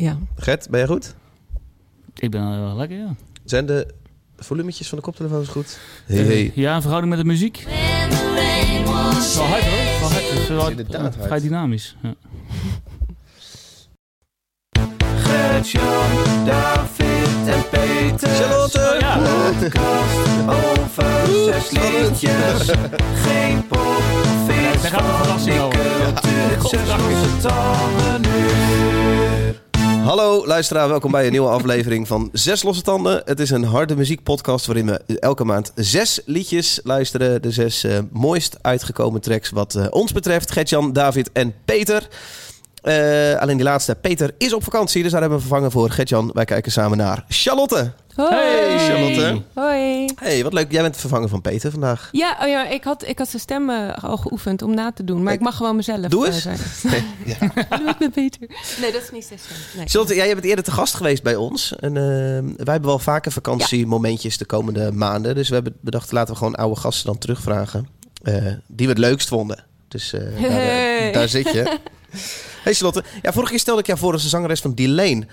Ja. Gert, ben jij goed? Ik ben wel lekker, ja. Zijn de volumetjes van de koptelefoons goed? Eh, ja, in verhouding met de muziek. Wel hard hoor. Wel hard. Het is wel is inderdaad hard. vrij dynamisch. Ja. Gert-Jan, David en Peter. Charlotte! Ja. Podcast over zes liedjes. Geen pop iets Daar gaat een verrassing van over. die cultuur. Zes losse tanden uur. Hallo luisteraar, welkom bij een nieuwe aflevering van Zes Losse Tanden. Het is een harde muziekpodcast waarin we elke maand zes liedjes luisteren. De zes eh, mooist uitgekomen tracks wat eh, ons betreft. Gertjan, David en Peter. Eh, alleen die laatste, Peter, is op vakantie, dus daar hebben we vervangen voor Gertjan. Wij kijken samen naar Charlotte. Hoi. Hey Charlotte. Hoi. Hey, wat leuk. Jij bent vervangen van Peter vandaag. Ja, oh ja ik, had, ik had zijn stem eh, al geoefend om na te doen. Maar ik mag gewoon mezelf Doe eh, eens. zijn. Ja. Hallo, ik ben Peter. Nee, dat is niet zijn stem. Nee. Charlotte, jij bent eerder te gast geweest bij ons. En wij hebben wel vaker vakantiemomentjes de komende maanden. Dus we hebben bedacht, laten we gewoon oude gasten dan terugvragen. eh, die we het leukst vonden. Dus daar zit je. Hey Charlotte, ja, vorige keer stelde ik jou voor als de zangeres van Delane.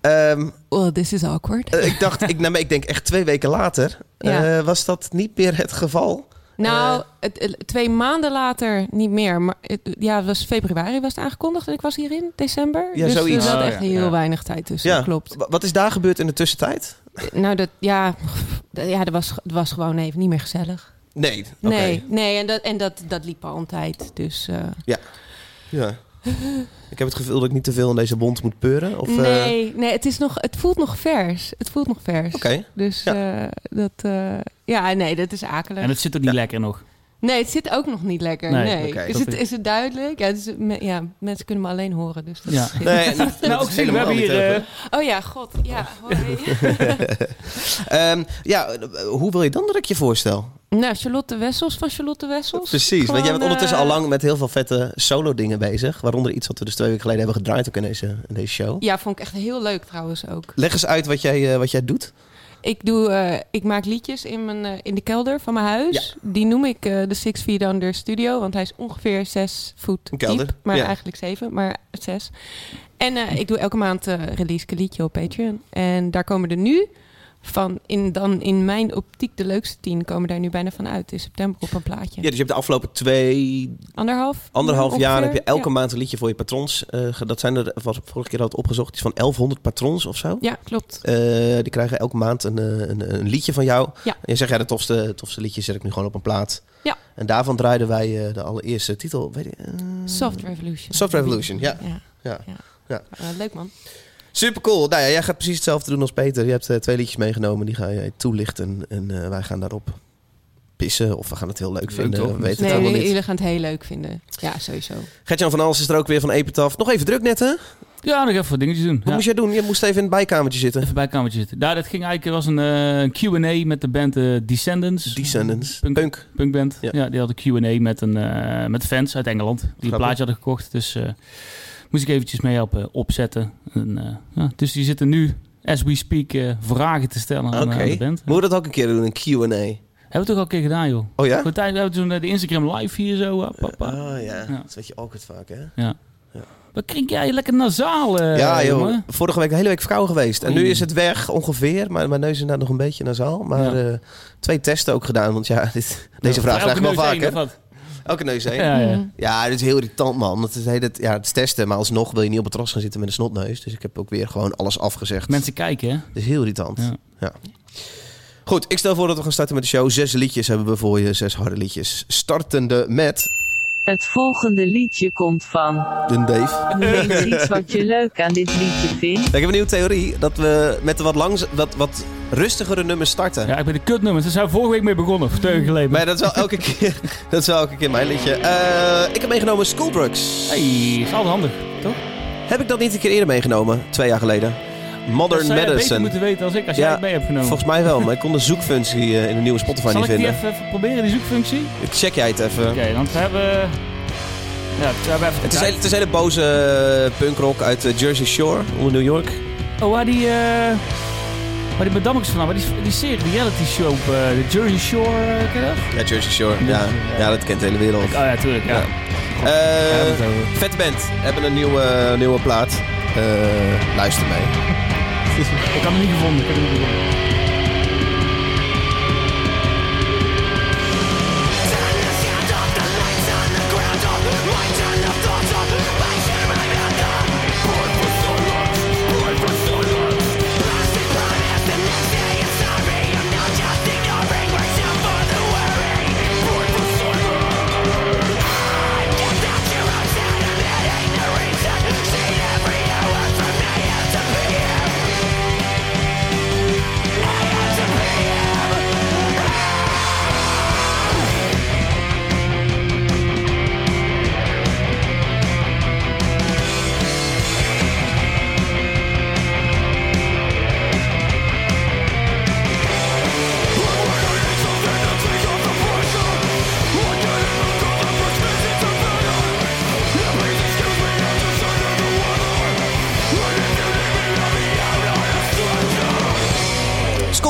Ehm Well, this is awkward. eh, ik dacht, ik, nou, ik denk echt twee weken later. Ja. eh, was dat niet meer het geval? nou, eh, twee maanden later niet meer. Maar ja, het was februari was het aangekondigd. En ik was hierin, december. Ja, dus zoiets. er zat Oh, echt ja. heel Ja. weinig tijd tussen. Ja, klopt. Wa- Wat is daar gebeurd in de tussentijd? Nou, dat, ja, ja dat, was, het was gewoon even niet meer gezellig. Nee. oké. Nee, nee en, dat, en dat, dat liep al een tijd. Dus eh, Ja. Ik heb het gevoel dat ik niet te veel in deze bond moet peuren. Of, eh, nee, nee het, is nog, het voelt nog vers. Het voelt nog vers. Oké. Dus Ja. eh, dat, eh, ja, nee, dat is akelig. En het zit ook niet Ja. lekker nog. Nee, het zit ook nog niet lekker. Nee, Nee, is, Dat het, is- het duidelijk? Ja, het is, me- ja, mensen kunnen me alleen horen. Dus dat Ja. is- Nee, Nou, ook zien, we hebben hier... eh, Oh ja, god. Ja, hoi. Ehm, ja, hoe wil je dan dat ik je voorstel? Nou, Charlotte Wessels van Charlotte Wessels. Precies, want jij bent ondertussen eh, al lang met heel veel vette solo dingen bezig. Waaronder iets wat we dus twee weken geleden hebben gedraaid ook in deze, in deze show. Ja, vond ik echt heel leuk trouwens ook. Leg eens uit wat jij, eh, wat jij doet. Ik, doe, eh, ik maak liedjes in, mijn, eh, in de kelder van mijn huis. Die noem ik eh, de Six Feet Under Studio. Want hij is ongeveer zes voet diep. Maar ja. eigenlijk zeven, maar zes. En eh, ik doe elke maand eh release ik een liedje op Patreon. En daar komen er nu van, in, dan in mijn optiek de leukste tien... komen daar nu bijna van uit in september op een plaatje. Ja, dus je hebt de afgelopen twee, Anderhalf? anderhalf jaar ongeveer? heb je elke ja. maand. een liedje voor je patrons. eh, dat zijn er, was vorige keer al het opgezocht, iets van 1100 patrons of zo. Ja, klopt. Eh, die krijgen elke maand een, eh, een, een liedje van jou. Ja. En je zegt, ja, de tofste, tofste liedjes zet ik nu gewoon op een plaat. Ja. En daarvan draaiden wij de allereerste titel. Weet je, Soft Revolution. Soft Revolution, ja. ja. Ja. ja. Leuk man. Super cool. Nou ja, jij gaat precies hetzelfde doen als Peter. Je hebt eh, twee liedjes meegenomen, die ga je toelichten. En eh, wij gaan daarop pissen. Of we gaan het heel leuk Leuk, vinden. toch? We weten het Nee, allemaal jullie, niet. jullie gaan het heel leuk vinden. Ja, sowieso. Gertjan van Als is er ook weer van Epitaph. Nog even druk net, hè? Ja, nog even wat dingetjes doen. Ja. moest jij doen? Je moest even in het bijkamertje zitten. Even bij het kamertje zitten. Nou, dat ging eigenlijk, was een eh, Q&A met de band eh, Descendants. Descendants. Punk, Punk. punkband. Ja. Ja. die hadden een Q&A met, een, eh, met fans uit Engeland. Die een plaatje hadden gekocht. Dus eh, moest ik eventjes mee helpen opzetten. En, eh, ja, dus die zitten nu, as we speak, eh, vragen te stellen aan, de band. Moeten we dat ook een keer doen, een Q&A? Hebben we toch al een keer gedaan, joh. Oh ja? Goed, we hebben toen eh, de Instagram live hier zo. hop. Oh ja, Ja. dat is een beetje awkward vaak, hè? Ja. Wat klink jij lekker nasaal, eh, ja, joh. jongen? Vorige week hele week verkouden geweest. En nu is het weg, ongeveer. Maar mijn neus is inderdaad nog een beetje nasaal. Maar Ja. eh, twee testen ook gedaan. Want ja, dit, deze Ja, vraag krijg ik wel vaker. Elke neus heen. Ja, ja. Mm. Ja, dit is heel irritant, man. Het is, heel het, ja, het is testen, maar alsnog wil je niet op het terras gaan zitten met een snotneus. Dus ik heb ook weer gewoon alles afgezegd. Mensen kijken, hè? Het is heel irritant. Ja. Ja. Goed, ik stel voor dat we gaan starten met de show. Zes liedjes hebben we voor je, zes harde liedjes. Startende met Het volgende liedje komt van. de Dave. Noem eens iets wat je leuk aan dit liedje vindt. Ik heb een nieuwe theorie dat we met de wat, langs, wat, wat rustigere nummers starten. Ja, ik ben de kutnummers. Daar zijn we vorige week mee begonnen, of twee geleden. Maar dat is wel elke keer, dat is wel elke keer mijn liedje. Eh, ik heb meegenomen School Drugs. Hey, is altijd handig, toch? Heb ik dat niet een keer eerder meegenomen? Twee jaar geleden. Modern dat Medicine. moeten weten als ik, als Ja, jij het mee hebt genomen. Volgens mij wel, maar ik kon de zoekfunctie eh, in de nieuwe Spotify Zal niet ik die vinden. even, even proberen, die zoekfunctie? Oké, Check jij het even. want we hebben... Ja, we hebben even Het is, hele, het is hele boze eh, punkrock uit eh, Jersey Shore, onder New York. Oh, waar die... eh waar die bedammers vandaan, waar die, die serie, die reality show op de Jersey Shore, ken je dat? Ja, Jersey Shore. Ja, Ja. ja dat kent de hele wereld. Oh ja, tuurlijk, ja. Ja. Vette band. Hebben een nieuwe, nieuwe plaat. Luister mee. Ik had hem niet gevonden. Ik heb hem niet gevonden.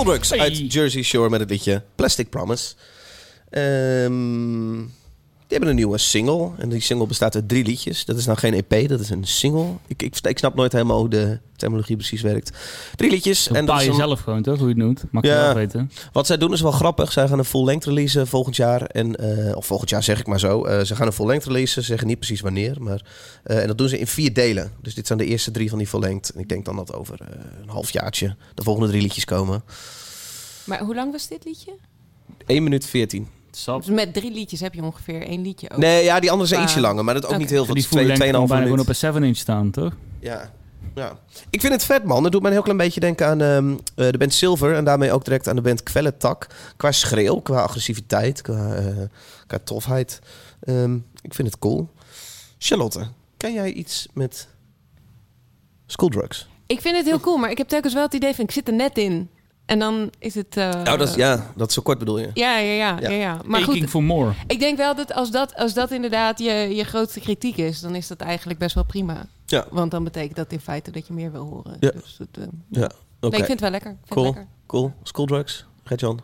Hey. uit Jersey Shore met het liedje Plastic Promise. Ehm, die hebben een nieuwe single. En die single bestaat uit drie liedjes. Dat is nou geen EP, dat is een single. Ik, ik, ik snap nooit helemaal hoe de terminologie precies werkt. Drie liedjes. En dat is je een- zelf gewoon, toch? Hoe je het noemt. Mag je Ja. wel weten. Wat zij doen is wel grappig. Zij gaan een full-length release volgend jaar. En, eh, of volgend jaar zeg ik maar zo. Eh, ze gaan een full-length release. Ze zeggen niet precies wanneer. Maar, eh, en dat doen ze in vier delen. Dus dit zijn de eerste drie van die full-length. En ik denk dan dat over eh, een halfjaartje de volgende drie liedjes komen. Maar hoe lang was dit liedje? 1 minuut 14. Sap. Dus met drie liedjes heb je ongeveer één liedje over. Nee, ja, die andere zijn Ah. ietsje langer. Maar dat ook niet heel veel. Die twee- 2,5 bijna gewoon op een 7-inch staan, toch? Ja. ja. Ik vind het vet, man. Het doet mij een heel klein beetje denken aan ehm, eh, de band Silver. En daarmee ook direct aan de band Kwelletak. Qua schreeuw, qua agressiviteit, qua, eh, qua tofheid. Ehm, ik vind het cool. Charlotte, ken jij iets met schooldrugs? Ik vind het heel cool, maar ik heb telkens wel het idee van ik zit er net in. En dan is het... eh, nou, dat is, ja, dat is zo kort bedoel je. Ja, ja, ja, Ja. ja. ja. Maar Aching goed, for more. ik denk wel dat als dat, als dat inderdaad je, je grootste kritiek is, dan is dat eigenlijk best wel prima. Ja. Want dan betekent dat in feite dat je meer wil horen. Ja. Dus het, eh, Ja, oké. nee, ik vind het wel lekker. Ik vind Cool. het lekker. Cool. Schooldrugs, Gert-Jan.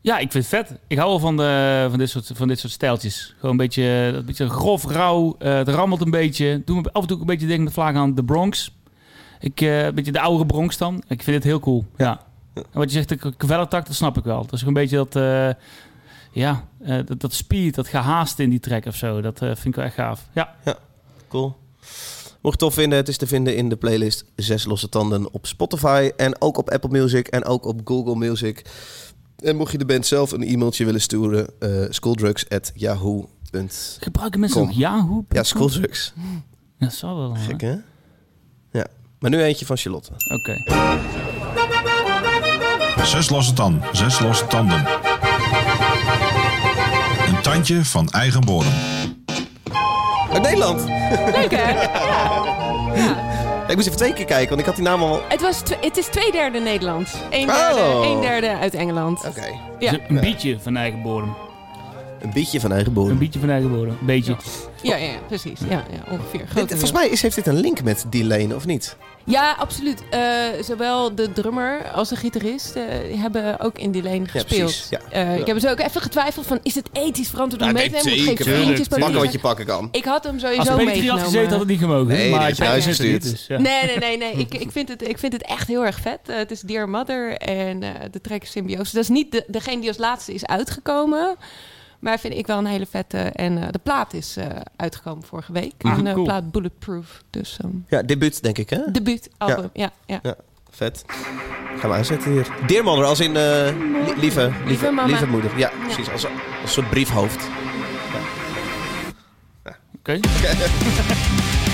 Ja, ik vind het vet. Ik hou wel van, de, van, dit, soort, van dit soort stijltjes. Gewoon een beetje, een beetje grof, rauw. eh, het rammelt een beetje. Doe me af en toe een beetje denken met vlagen aan de Bronx. Ik, eh, een beetje de oudere Bronx dan. Ik vind het heel cool. Ja. En wat je zegt, de kwellertak, dat snap ik wel. Dat is een beetje dat, eh, ja, eh, dat, dat speed, dat gehaast in die track of zo. Dat eh, vind ik wel echt gaaf. Ja, Cool. Mocht je het tof vinden, het is te vinden in de playlist Zes Losse Tanden op Spotify. En ook op Apple Music en ook op Google Music. En mocht je de band zelf een e-mailtje willen sturen, eh schooldrugs.yahoo.com. gebruiken mensen ook Yahoo? Ja, schooldrugs. Ja, dat zal wel. Gek, hè? Ja. Maar nu eentje van Charlotte. Oké. Zes losse tanden, zes losse tanden. Een tandje van eigen bodem. Uit Nederland! Leuk hè? Ik moest even twee keer kijken, want ik had die naam al... Het, was tw- het is twee derde Nederlands. Een Oh. derde, een derde uit Engeland. Oké. Ja. Dus een beetje van eigen bodem. Een beetje van eigen bodem. Een beetje van eigen bodem. Een beetje. Ja, ja, ja, precies. Ja, ja, ongeveer. Dit- volgens mij is, heeft dit een link met die lane, of niet? Ja, absoluut. Eh, zowel de drummer als de gitarist eh, hebben ook in die lane gespeeld. precies. Ja. Eh, Ja. Ik heb dus ook even getwijfeld van, is het ethisch verantwoord om Ja, mee nee, te nemen? Zeker. geen vriendjes. Pakken wat je pakken kan. Ik had hem Als sowieso de Peter meegenomen. had gezeten, had het niet gemogen. Nee, maar je er niet, gestuurd. dus, ja. Nee, nee, nee, nee. Ik, ik, vind het, ik vind het echt heel erg vet. Het is Dear Mother en eh, de track is Symbiose. Dat is niet de, degene die als laatste is uitgekomen. Maar vind ik wel een hele vette. En eh, de plaat is eh, uitgekomen vorige week. Ah, een eh, cool. plaat Bulletproof. Dus ehm Ja, debuut, denk ik, hè? debuutalbum. Ja, ja. Ja, vet. Gaan we aanzetten hier. Dear Mother, als in eh, li- lieve, lieve, mama. lieve moeder. Ja, precies. Als, als een soort briefhoofd. Oké. It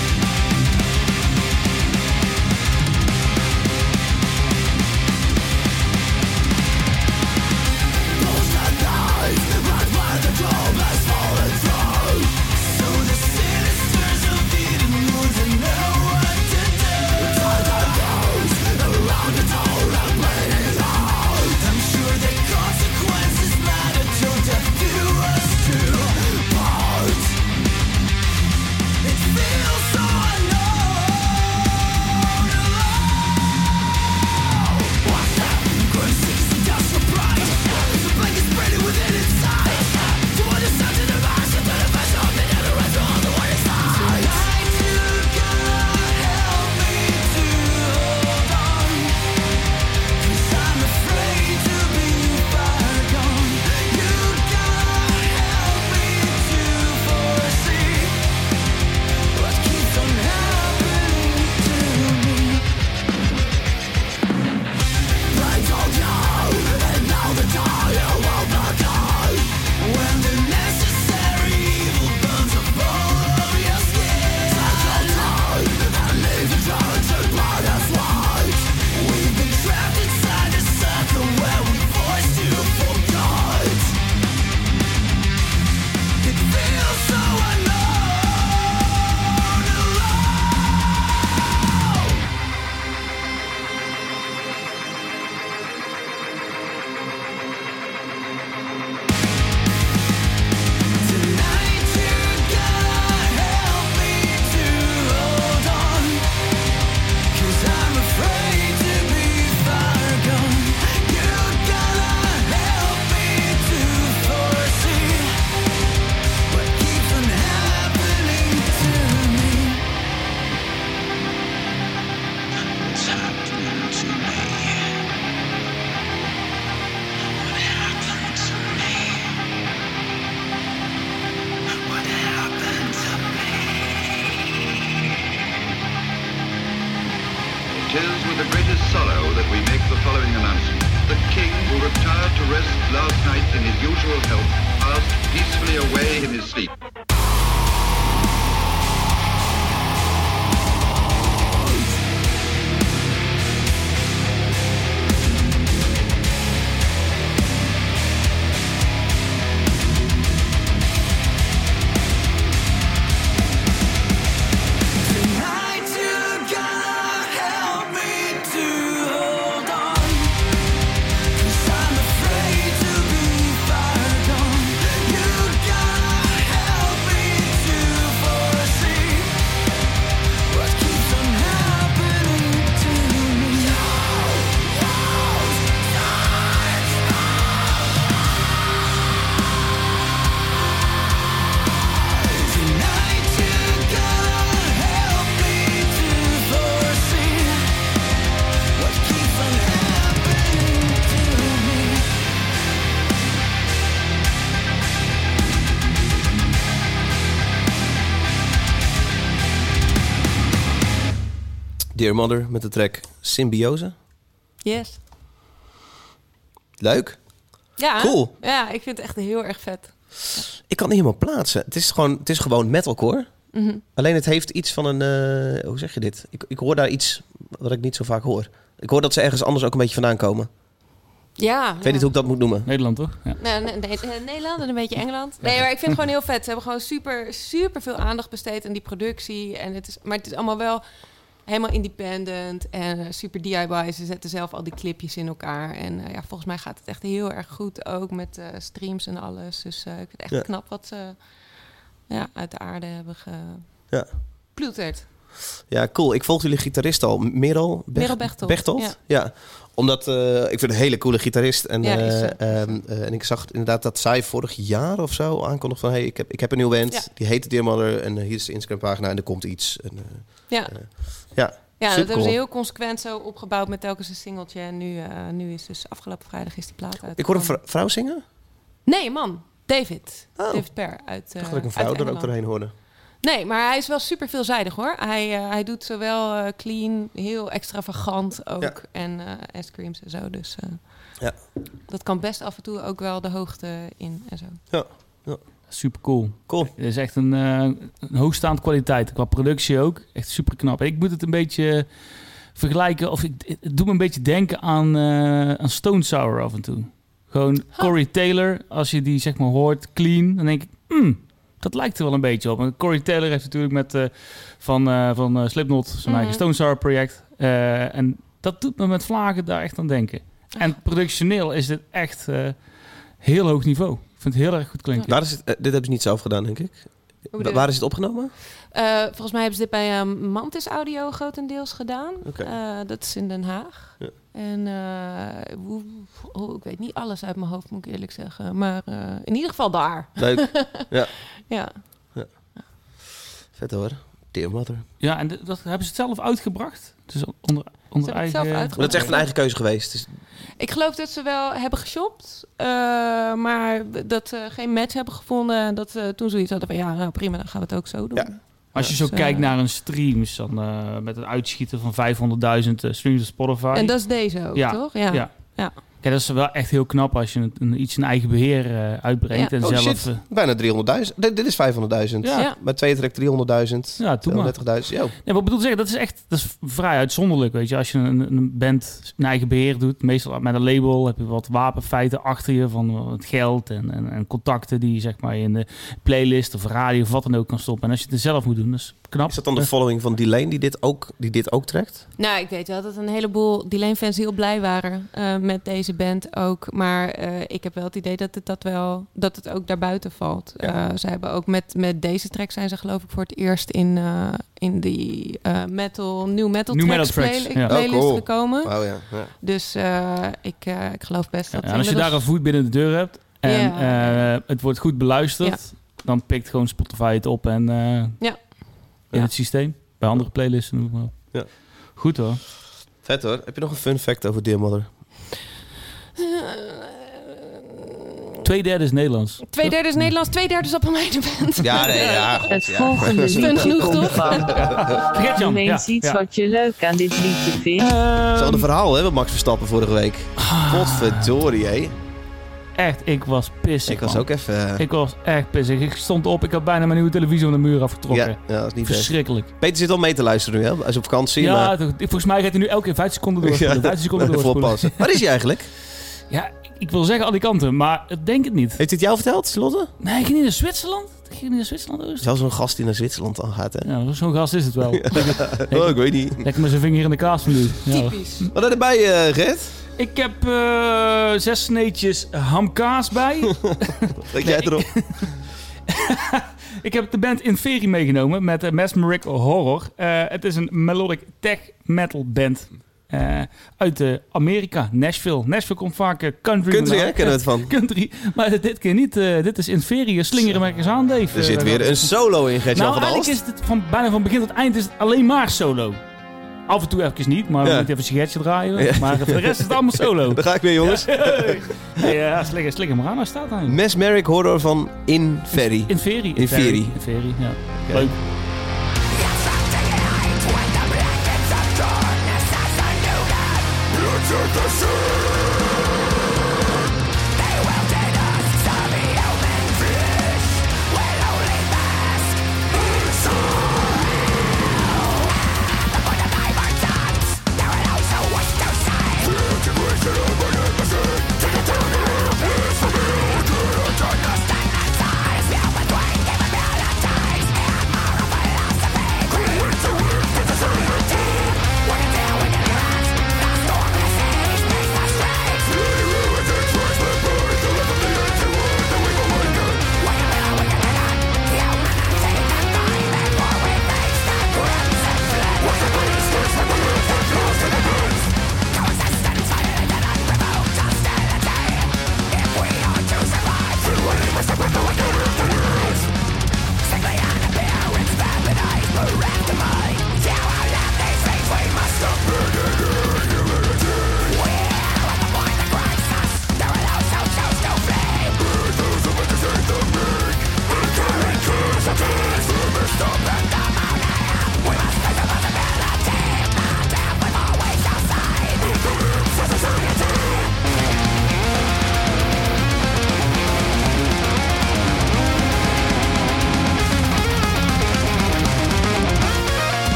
It is with the greatest sorrow that we make the following announcement. The king, who retired to rest last night in his usual health, passed peacefully away in his sleep. Dear Mother met de track Symbiose. Yes. Leuk. Ja, Cool. Ja, ik vind het echt heel erg vet. Ik kan het niet helemaal plaatsen. Het is gewoon, het is gewoon metalcore. Mhm. Alleen het heeft iets van een... eh, hoe zeg je dit? Ik, ik hoor daar iets wat ik niet zo vaak hoor. Ik hoor dat ze ergens anders ook een beetje vandaan komen. Ja. Ik weet niet hoe ik dat moet noemen. Nederland toch? Ja. Nee, nee, nee, Nederland en een beetje Engeland. Nee, maar ik vind het gewoon heel vet. Ze hebben gewoon super, super veel aandacht besteed aan die productie. En het is, maar het is allemaal wel helemaal independent en eh, super DIY. Ze zetten zelf al die clipjes in elkaar. En eh, ja, volgens mij gaat het echt heel erg goed. Ook met eh, streams en alles. Dus ik vind het echt Ja. knap wat ze ja, uit de aarde hebben Ja. geploeterd. Ja, cool. Ik volg jullie gitarist al. Merel, Bech- Merel Bechtold, Bechtold? ja. Omdat eh, ik vind een hele coole gitarist. En, Ja, eh, ehm, eh, en ik zag inderdaad dat zij vorig jaar of zo aankondigde van... Hey, ik, heb, ik heb een nieuwe band. Ja. Die heet Dear Mother. En hier is de Instagram pagina en er komt iets. En, Ja. ja, Ja, dat supercool. hebben ze heel consequent zo opgebouwd met telkens een singeltje. En nu, nu is dus afgelopen vrijdag is die plaat uit. Ik hoor een vrou- vrouw zingen. Nee, man. David. Oh. David Per uit Ik dacht dat ik een vrouw er ook doorheen hoorde. Nee, maar hij is wel super veelzijdig hoor. Hij, eh, hij doet zowel eh, clean, heel extravagant ook. Ja. En eh en screams en zo. Dus eh, Ja. dat kan best af en toe ook wel de hoogte in en zo. Ja. Super cool. Cool. Het is echt een, eh, een hoogstaande kwaliteit. Qua productie ook. Echt super knap. Ik moet het een beetje vergelijken. Of ik, het doet me een beetje denken aan, eh, aan Stone Sour af en toe. Gewoon Corey Taylor. Als je die zeg maar hoort, clean. Dan denk ik, hmm, dat lijkt er wel een beetje op. En Corey Taylor heeft natuurlijk met eh, van, eh, van eh, Slipknot zijn Mhm. eigen Stone Sour project. Eh, en dat doet me met vlagen daar echt aan denken. En productioneel is dit echt eh, heel hoog niveau. Ik vind het heel erg goed klinken. Waar is het, eh, dit hebben ze niet zelf gedaan, denk ik. Wa- waar is het opgenomen? Eh, volgens mij hebben ze dit bij eh, Mantis Audio grotendeels gedaan. Eh, dat is in Den Haag. Ja. En eh, hoe- oh, ik weet niet alles uit mijn hoofd, moet ik eerlijk zeggen. Maar in ieder geval daar. Leuk. ja, Ja. vet hoor. Dear Mother. Ja, en dat hebben ze het zelf uitgebracht. Dus onder, onder het eigen... zelf uitgebracht. Maar dat is echt een eigen keuze geweest. Dus, Ik geloof dat ze wel hebben geshopt, eh, maar dat ze geen match hebben gevonden. En dat ze toen zoiets hadden van ja, nou prima, dan gaan we het ook zo doen. Ja. Als je Dus, zo eh, kijkt naar een streams, dan eh, met een uitschieten van 500.000 eh, streams op Spotify. En dat is deze ook, Ja, toch? ja. Ja. ja. Kijk, dat is wel echt heel knap als je een, iets in eigen beheer eh, uitbrengt. Ja. En oh zelf... eh, bijna 300.000. Dit, dit is 500.000. Ja. Ja. Met twee track 300.000. ja, doe maar. 230.000. Yo. Nee, wat bedoel zeggen, dat is echt dat is vrij uitzonderlijk. Weet je, als je een, een band in eigen beheer doet, meestal met een label, heb je wat wapenfeiten achter je van wat geld en, en, en contacten die je zeg maar in de playlist of radio of wat dan ook kan stoppen. En als je het zelf moet doen, dat is knap. Is dat dan de following van Delane die dit ook, die dit ook trekt? Nou, ik weet wel dat een heleboel Delane-fans heel blij waren eh, met deze band ook. Maar eh, ik heb wel het idee dat het, dat wel, dat het ook daarbuiten valt. Ja. Eh, ze hebben ook met, met deze track zijn ze geloof ik voor het eerst in, eh, in die eh, metal, new metal New tracks, metal tracks, play- ja. playlist Oh, cool. gekomen. Wauw, ja. ja. Dus eh, ik, eh, ik geloof best Ja, dat... en als je daar een voet binnen de deur hebt en eh, het wordt goed beluisterd, dan pikt gewoon Spotify het op en eh, Ja. In Ja. het systeem. Bij andere playlists. noem maar op. Ja. Goed hoor. Vet hoor. Heb je nog een fun fact over Dear Mother? Twee derde is Nederlands. Twee derde is Nederlands, twee derde is op mijn band. Ja, nee, ja. God, Het ja. volgende Fun liedje genoeg, toch? Vergeet Ja, eens iets ja. wat je leuk aan dit liedje vindt. Ehm, Hetzelfde verhaal, hè, met Max Verstappen vorige week. Godverdorie, hé. Echt, ik was pissig, Ik was man. ook even... eh, Ik was echt pissig. Ik stond op, ik had bijna mijn nieuwe televisie van de muur afgetrokken. ja, ja, dat is niet best. Verschrikkelijk. Peter zit al mee te luisteren nu, hè? Hij is op vakantie, Ja, maar... toch, volgens mij gaat hij nu elke keer 5 seconden door. Ja, 5 seconden passen. Waar is hij eigenlijk? Ja, ik- wil zeggen Alicante, maar ik denk het niet. Heeft hij het jou verteld, Lotte? Nee, ik ging niet naar Zwitserland. Ik ging niet naar Zwitserland. Oost. Zelfs zo'n gast die naar Zwitserland dan gaat, hè? Ja, zo'n gast is het wel. Oh, ik weet niet. Lekker met zijn vinger in de kaas van nu. Ja. Typisch. Wat heb je erbij, eh Gert? Ik heb eh, zes sneetjes hamkaas bij. Jij erop? ik heb de band Inferi meegenomen met uh, Mesmeric Horror. Eh, het is een melodic tech metal band. eh, uit eh, Amerika, Nashville. Nashville komt vaak eh, country. Country, hè? Kennen we het van. Country, maar dit keer niet. eh, dit is Inferi. Slingeren we eens aan, Dave. Er zit Eh, weer een solo in, Gert-Jan Nou, van eigenlijk is het van, bijna van begin tot eind is het alleen maar solo. Af en toe even niet, maar Ja. we moeten even een sigaretje draaien. Ja. Maar voor de rest is het allemaal solo. Daar ga ik weer, jongens. Ja, slik, slik hem maar aan, hij staat daar. Mesmeric Horror van Inferi. Inferi. Inferi. Inferi, ja. Oké. Leuk. We're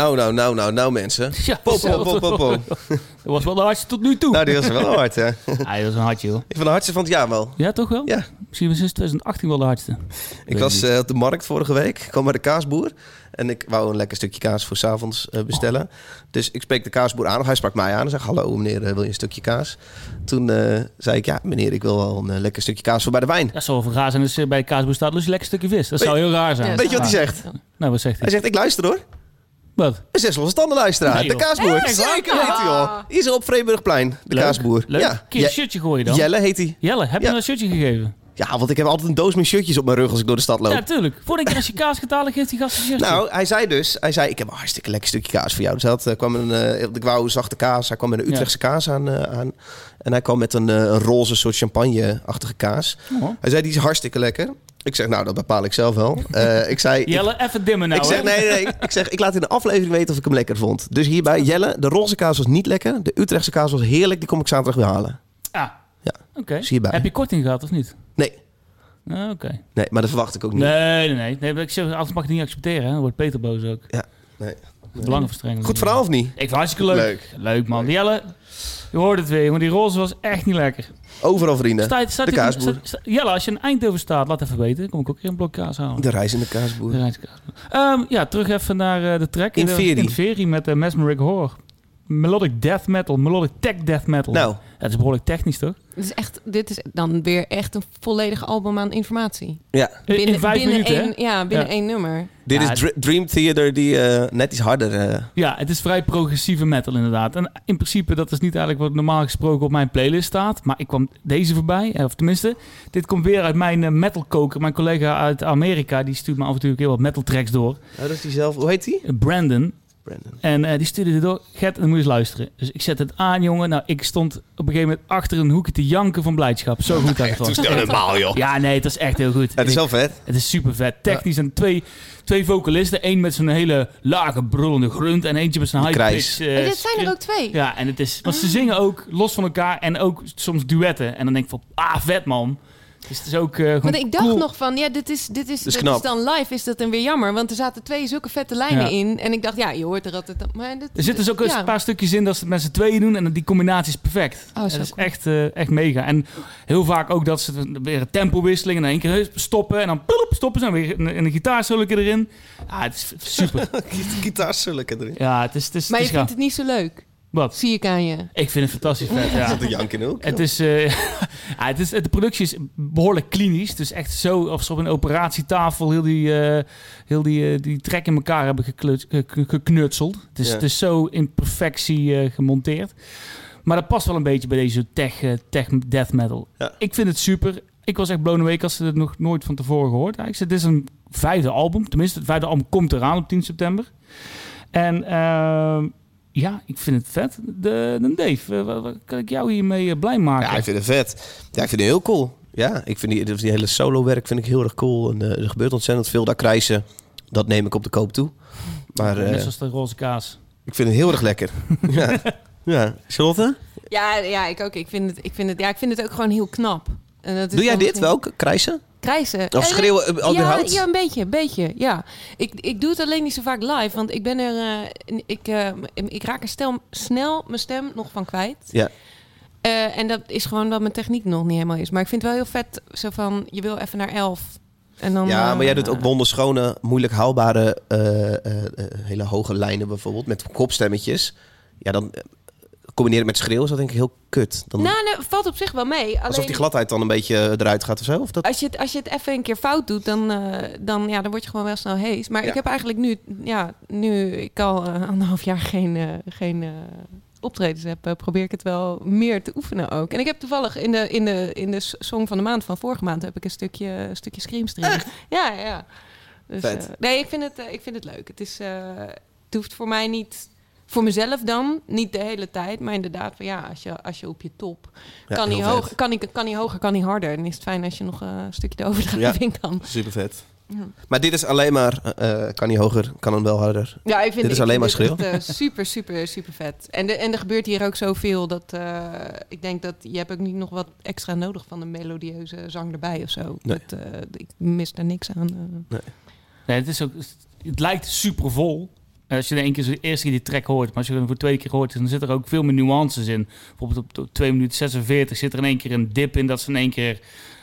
Nou, nou, nou, nou, nou mensen. Ja, Po, po, po, po, po. Dat was wel de hardste tot nu toe. Nou, die was wel hard, hè. Ja, dat was een hartje, hoor. Ik vind de hardste van het jaar wel. Ja, toch wel? Ja. Misschien was sinds 2018 wel de hardste. Ik was eh, op de markt vorige week. Ik kwam bij de kaasboer. En ik wou een lekker stukje kaas voor s'avonds avonds bestellen. Dus ik spreek de kaasboer aan. Of hij sprak mij aan en zei... Hallo meneer, eh, wil je een stukje kaas? Toen eh, zei ik... Ja meneer, ik wil wel een eh, lekker stukje kaas voor bij de wijn. Dat zou wel raar zijn je bij de kaasboer staat. Dus een lekker stukje vis. Dat zou heel raar zijn. Ja, Weet je wat hij zegt? Nou, wat zegt hij? Hij zegt, ik luister hoor. Wat? Een zes losse. Nee, de kaasboer. Zeker heet hij joh. Hier is op Vreeburgplein. De Leuk. kaasboer. Leuk. Ja. Kun je een Je- shirtje gooien dan? Jelle heet hij. Jelle, heb je Ja. hem een shirtje gegeven? Ja, want ik heb altijd een doos met shirtjes op mijn rug als ik door de stad loop. Ja, tuurlijk. Voordat keer als je kaas gaat halen, geeft die gast een shirtje. Nou, hij zei dus, hij zei, ik heb een hartstikke lekker stukje kaas voor jou. Dus hij had, eh, kwam een, eh, ik wou zachte kaas, hij kwam met een Utrechtse kaas aan, eh, aan. En hij kwam met een, eh, een roze soort champagne-achtige kaas. Oh. Hij zei, die is hartstikke lekker. Ik zeg, nou, dat bepaal ik zelf wel. Ik zei, ik, Jelle, even dimmen nou. ik zeg, nee, nee, nee. Ik zeg, ik laat in de aflevering weten of ik hem lekker vond. Dus hierbij, Jelle, de roze kaas was niet lekker. De Utrechtse kaas was heerlijk, die kom ik zaterdag weer halen. Ah, Ja. oké. Dus hierbij. Heb je korting gehad of niet? Nee, Ah, oké. nee, maar dat verwacht ik ook niet. Nee, nee, nee. nee maar ik zeg, anders mag ik het niet accepteren. Hè? Dan wordt Peter boos ook. Ja, nee. Belangenverstrengeling. Goed verhaal of niet? Ik vind het hartstikke leuk. Leuk. Leuk, man. Jelle, je hoort het weer. Maar die roze was echt niet lekker. Overal vrienden. Staat, staat de kaasboer. staat- staat- Jelle, als je in Eindhoven staat, laat even weten. Dan kom ik ook hier een blok kaas halen. De reizende kaasboer. De Rijnskaasboer. Ehm, ja, terug even naar eh, de track. In de. In met uh, Mesmeric Horror. Melodic death metal, melodic tech death metal. Nou, dat is behoorlijk technisch, toch? Dit is, echt, dit is dan weer echt een volledig album aan informatie. ja. In- in vijf binnen minuten, één, Ja, binnen Ja. één nummer. Dit Ja, is Dr- Dream Theater die eh, net iets harder... eh, Ja, het is vrij progressieve metal inderdaad. En in principe, dat is niet eigenlijk wat normaal gesproken op mijn playlist staat. Maar ik kwam deze voorbij. eh, Of tenminste, dit komt weer uit mijn eh, metalkoker. Mijn collega uit Amerika, die stuurt me af en toe ook heel wat metal tracks door. Oh, dat is die zelf. Hoe heet die? Brandon. Brandon. En eh, die stuurde het door. Gert, dan moet je eens luisteren. Dus ik zet het aan, jongen. Nou, ik stond op een gegeven moment achter een hoekje te janken van blijdschap. Zo goed dat het was. normaal, joh. Ja, nee, het is echt heel goed. Het is wel vet. Het is super vet. Technisch en twee, twee vocalisten. Eén met zo'n hele lage brullende grunt en eentje met zo'n high pitch. En dit zijn er ook twee. Ja, en het is. Want ze zingen ook los van elkaar en ook soms duetten. En dan denk ik van, ah, vet man. Dus het is ook. eh, gewoon Want ik dacht cool. nog van, ja, dit is, dit is, is dit is knap. dan live, is dat dan weer jammer. Want er zaten twee zulke vette lijnen Ja. in. En ik dacht, ja, je hoort er altijd... Maar dit, Er zitten dus ook ja. een paar stukjes in dat ze het met z'n tweeën doen. En die combinatie is perfect. Oh, dat is cool. echt, eh, echt mega. En heel vaak ook dat ze weer een tempowisseling. En dan één keer stoppen. En dan ploep, stoppen ze. En weer een, een gitaarsolo erin. Ja, het is super. Gitaar zulke erin. Ja, het is, het is, Maar het je is vindt het niet zo leuk, Wat? zie ik aan je. Ik vind het fantastisch vet, ja. De Jank in de hoek. Het is, eh, ja, het is, de productie is behoorlijk klinisch. Dus echt zo, of ze op een operatietafel heel die, eh, heel die, eh, die trek in elkaar hebben geklut- geknutseld. Het is, Ja. het is zo in perfectie eh, gemonteerd. Maar dat past wel een beetje bij deze tech, tech death metal. Ja. Ik vind het super. Ik was echt blown away. Ik had het nog nooit van tevoren gehoord. Eigenlijk. Het is een vijfde album. Tenminste, het vijfde album komt eraan op 10 september. En ehm, ja, ik vind het vet. De, de Dave, eh, wat, wat kan ik jou hiermee eh, blij maken? Ja, ik vind het vet. Ja, ik vind het heel cool. Ja, ik vind die, die hele solo-werk vind ik heel erg cool. En eh, er gebeurt ontzettend veel. Daar krijsen, dat neem ik op de koop toe. Maar eh, Net zoals de roze kaas. ik vind het heel erg lekker. ja. ja. Charlotte? Ja, ja, ik ook. Ik vind het, ik vind het, ja, ik vind het ook gewoon heel knap. En dat is Doe jij dit wel? Krijsen? Krijsen. Of schreeuwen eh, ja, überhaupt? ja, een beetje, een beetje. Ja, ik, ik doe het alleen niet zo vaak live, want ik ben er, eh, ik, eh, ik raak er stel, snel mijn stem nog van kwijt. Ja. En dat is gewoon dat mijn techniek nog niet helemaal is. Maar ik vind het wel heel vet, zo van, je wil even naar elf. En dan, Ja, maar jij doet ook wonderschone, moeilijk haalbare, hele hoge lijnen bijvoorbeeld. Met kopstemmetjes. Ja, dan combineer het met schreeuw is dat denk ik heel kut. Dan, Nou, nee, valt op zich wel mee. alsof Alleen, die gladheid dan een beetje eruit gaat of zo. Of dat... Als je, het, als je het even een keer fout doet, dan, eh, dan, ja, dan word je gewoon wel snel hees. Maar Ja. ik heb eigenlijk nu, ja, nu ik al eh, anderhalf jaar geen, eh, geen optredens heb, probeer ik het wel meer te oefenen ook. En ik heb toevallig in de, in de, in de song van de maand van vorige maand heb ik een stukje, een stukje screams erin. Ja, ja, ja. Dus, nee, ik vind, het, ik vind het leuk. Het, is, het hoeft voor mij niet, voor mezelf dan, niet de hele tijd. Maar inderdaad, van, ja, als je, als je op je top Ja, kan, vet. hoog, kan, niet, kan niet hoger, kan niet harder. Dan is het fijn als je nog eh, een stukje de overdrijving kan. Super vet. Ja. Maar dit is alleen maar, eh, kan niet hoger, kan hem wel harder. Ja, ik vind Dit is ik alleen vind maar echt, eh, super, super, super vet. En, de, en er gebeurt hier ook zoveel dat eh, ik denk dat je hebt ook niet nog wat extra nodig van een melodieuze zang erbij of zo. Nee. Dat, eh, ik mis daar niks aan. eh. Nee, het, is ook, het lijkt super vol. En als je in één keer de eerste keer die track hoort, maar als je hem voor de tweede keer hoort, dan zit er ook veel meer nuances in. Bijvoorbeeld op, op 2 minuten 46 zit er in één keer een dip in dat ze in één keer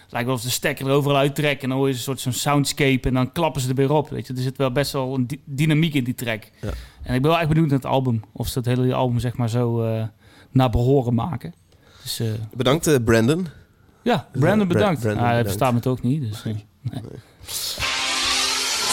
lijkt wel of de stekker er overal uittrekken en dan hoor je een soort zo'n soundscape en dan klappen ze er weer op. Weet je, er zit wel best wel een dy- dynamiek in die track. Ja. En ik ben wel echt benieuwd naar het album, of ze het hele album zeg maar zo eh, naar behoren maken. Dus eh, Bedankt, eh, Brandon. ja, Brandon Bra- bedankt. Brandon Ah, hij bedankt. verstaat me toch niet. Dus, eh.